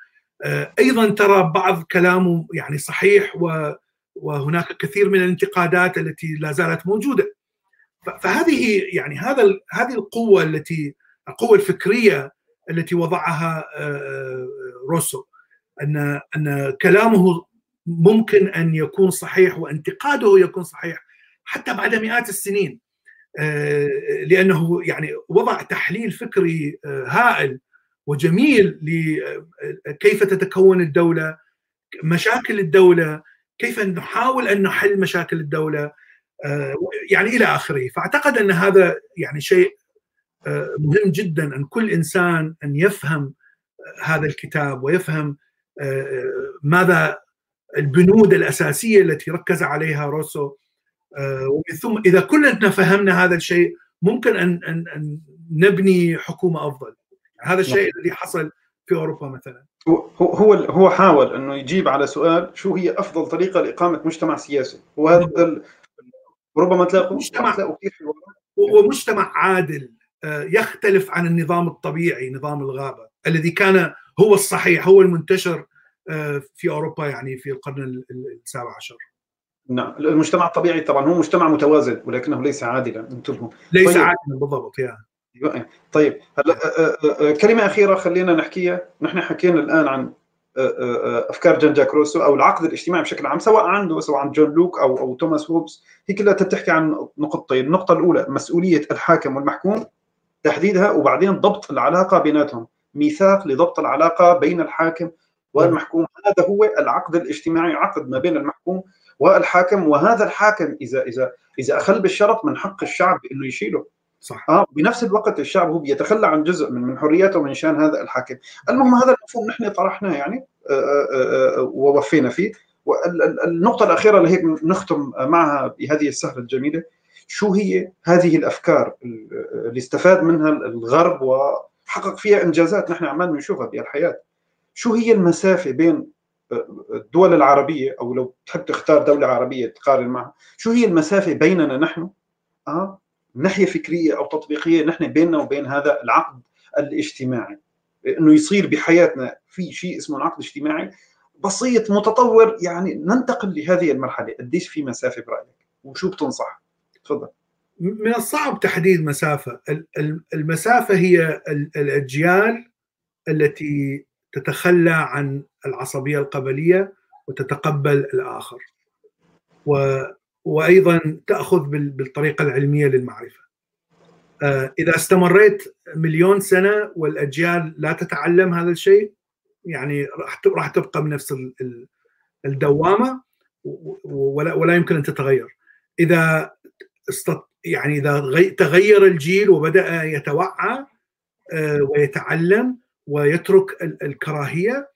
أيضا ترى بعض كلامه يعني صحيح وهناك كثير من الانتقادات التي لا زالت موجودة. فهذه يعني هذا هذه القوة التي القوة الفكرية التي وضعها روسو ان أن كلامه ممكن أن يكون صحيح وانتقاده يكون صحيح حتى بعد مئات السنين. لأنه يعني وضع تحليل فكري هائل وجميل لكيف تتكون الدولة مشاكل الدولة كيف نحاول أن نحل مشاكل الدولة يعني إلى آخره. فأعتقد أن هذا يعني شيء مهم جدا أن كل إنسان أن يفهم هذا الكتاب ويفهم ماذا البنود الأساسية التي ركز عليها روسو ومن ثم إذا كلنا فهمنا هذا الشيء ممكن أن أن, نبني حكومة أفضل. هذا الشيء نعم. الذي حصل في أوروبا مثلا. هو هو هو حاول إنه يجيب على سؤال شو هي أفضل طريقة لإقامة مجتمع سياسي؟ وهذا ربما تلاقوا مجتمع. ومجتمع عادل يختلف عن النظام الطبيعي نظام الغابة الذي كان هو الصحيح هو المنتشر في أوروبا يعني في القرن السابع عشر. نعم. المجتمع الطبيعي طبعا هو مجتمع متوازن ولكنه ليس عادلا. انتبهوا. ليس طيب. عادلا بالضبط يا. طيب هلا كلمة أخيرة خلينا نحكيها. نحن حكينا الآن عن أفكار جان جاك روسو أو العقد الاجتماعي بشكل عام سواء عنده سواء عن جون لوك أو أو توماس هوبز هي كلها تحكي عن نقطتين. النقطة الأولى مسؤولية الحاكم والمحكوم تحديدها وبعدين ضبط العلاقة بيناتهم. ميثاق لضبط العلاقة بين الحاكم والمحكوم. هذا هو العقد الاجتماعي عقد ما بين المحكوم والحاكم. وهذا الحاكم إذا إذا إذا أخل بالشرط من حق الشعب إنه يشيله. صح. آه بنفس الوقت الشعب هو بيتخلى عن جزء من من حرياته ومن شان هذا الحاكم. المهم هذا المفهوم نحن طرحناه يعني ووفينا فيه. والنقطه الأخيرة اللي هيك نختم معها بهذه السهره الجميلة شو هي هذه الأفكار اللي استفاد منها الغرب وحقق فيها إنجازات نحن عمال بنشوفها بالحياة شو هي المسافة بين الدول العربية أو لو تحب تختار دولة عربية تقارن معها شو هي المسافة بيننا نحن؟ آه ناحية فكرية أو تطبيقية نحن بيننا وبين هذا العقد الاجتماعي. إنه يصير بحياتنا في شيء اسمه العقد الاجتماعي بسيط متطور يعني ننتقل لهذه المرحلة. قديش في مسافة برأيك؟ وشو بتنصح؟ تفضل. من الصعب تحديد مسافة. المسافة هي الأجيال التي تتخلى عن العصبية القبلية وتتقبل الآخر. و وأيضا تأخذ بالطريقة العلمية للمعرفة. إذا استمريت مليون سنة والأجيال لا تتعلم هذا الشيء يعني راح راح تبقى بنفس الدوامة ولا ولا يمكن أن تتغير. إذا يعني إذا تغير الجيل وبدأ يتوعى ويتعلم ويترك الكراهية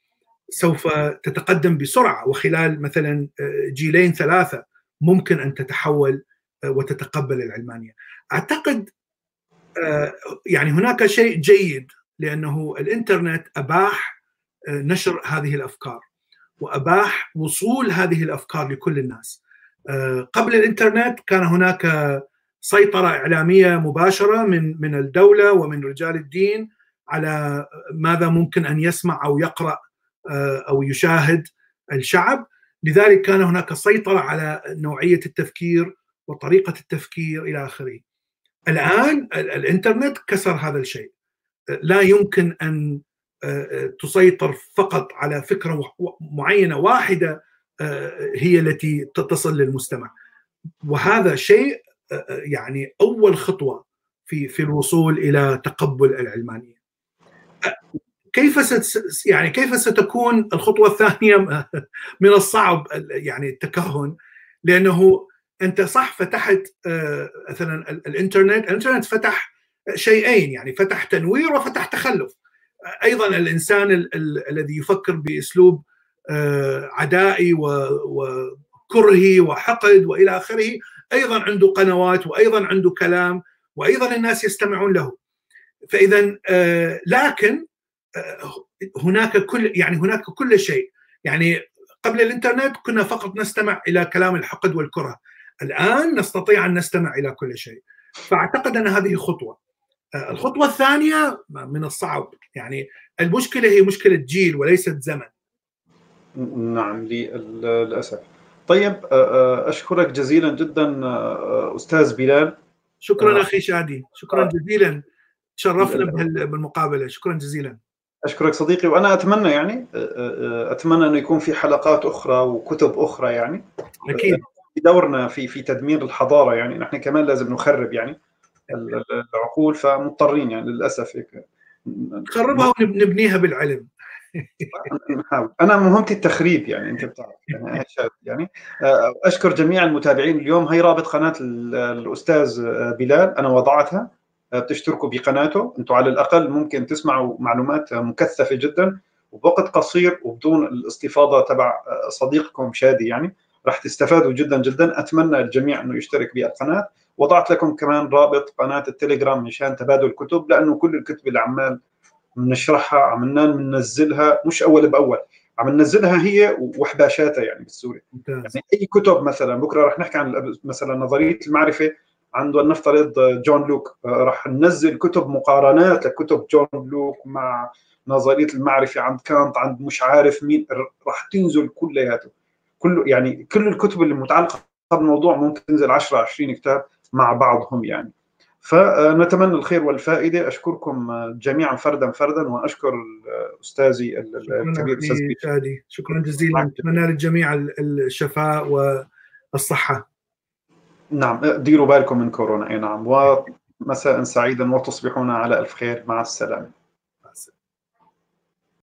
سوف تتقدم بسرعة وخلال مثلا جيلين ثلاثة ممكن أن تتحول وتتقبل العلمانية. أعتقد يعني هناك شيء جيد لأنه الإنترنت أباح نشر هذه الأفكار وأباح وصول هذه الأفكار لكل الناس. قبل الإنترنت كان هناك سيطرة إعلامية مباشرة من من الدولة ومن رجال الدين على ماذا ممكن أن يسمع أو يقرأ أو يشاهد الشعب لذلك كان هناك سيطرة على نوعية التفكير وطريقة التفكير إلى آخره. الآن الإنترنت كسر هذا الشيء. لا يمكن أن تسيطر فقط على فكرة معينة واحدة هي التي تصل للمستمع. وهذا شيء يعني أول خطوة في في الوصول إلى تقبل العلمانية. كيف ست يعني كيف ستكون الخطوة الثانية من الصعب يعني التكهن؟ لأنه أنت صح فتحت مثلا الإنترنت الإنترنت فتح شيئين يعني فتح تنوير وفتح تخلف. أيضا الإنسان ال ال الذي يفكر بأسلوب عدائي وكرهي وحقد وإلى آخره أيضا عنده قنوات وأيضا عنده كلام وأيضا الناس يستمعون له. فاذا لكن هناك كل يعني هناك كل شيء. يعني قبل الإنترنت كنا فقط نستمع إلى كلام الحقد والكره. الآن نستطيع أن نستمع إلى كل شيء. فأعتقد أن هذه خطوة. الخطوة الثانية من الصعب. يعني المشكلة هي مشكلة جيل وليست زمن. نعم للأسف. طيب أشكرك جزيلا جدا أستاذ بلال. شكرا أخي شادي. شكرا جزيلا. تشرفنا بالمقابلة. شكرا جزيلا. أشكرك صديقي وأنا أتمنى يعني أتمنى انه يكون في حلقات أخرى وكتب أخرى يعني. أكيد. دورنا في في تدمير الحضارة يعني نحن كمان لازم نخرب يعني العقول فمضطرين يعني للأسف هيك. نخربها ونبنيها بالعلم. أنا مهمتي التخريب يعني أنت بتعرف. يعني يعني. أشكر جميع المتابعين اليوم. هي رابط قناة الأستاذ بلال أنا وضعتها. بتشتركوا بقناته. أنتم على الأقل ممكن تسمعوا معلومات مكثفة جدا وبوقت قصير وبدون الاستفاضة تبع صديقكم شادي يعني. راح تستفادوا جدا جدا. أتمنى الجميع إنه يشترك بالقناة. وضعت لكم كمان رابط قناة التليجرام مشان تبادل الكتب لأنه كل الكتب اللي عمال بنشرحها عملنا بننزلها مش أول بأول عم ننزلها هي وحباشاتها يعني بالسوري. يعني أي كتب مثلا بكرة رح نحكي عن مثلا نظرية المعرفة. عنده نفترض جون لوك راح ننزل كتب مقارنات لكتب جون لوك مع نظرية المعرفة عند كانت عند مش عارف مين راح تنزل كلياته. كله يعني كل الكتب اللي متعلقة بالموضوع ممكن تنزل 10 20 كتاب مع بعضهم يعني. فنتمنى الخير والفائدة. أشكركم جميعا فردا فردا وأشكر أستاذي الكبير أستاذ شكرا جزيلا. اتمنى للجميع الشفاء والصحة. نعم ديروا بالكم من كورونا. إي نعم. ومساء سعيدا وتصبحون على ألف خير. مع السلامة.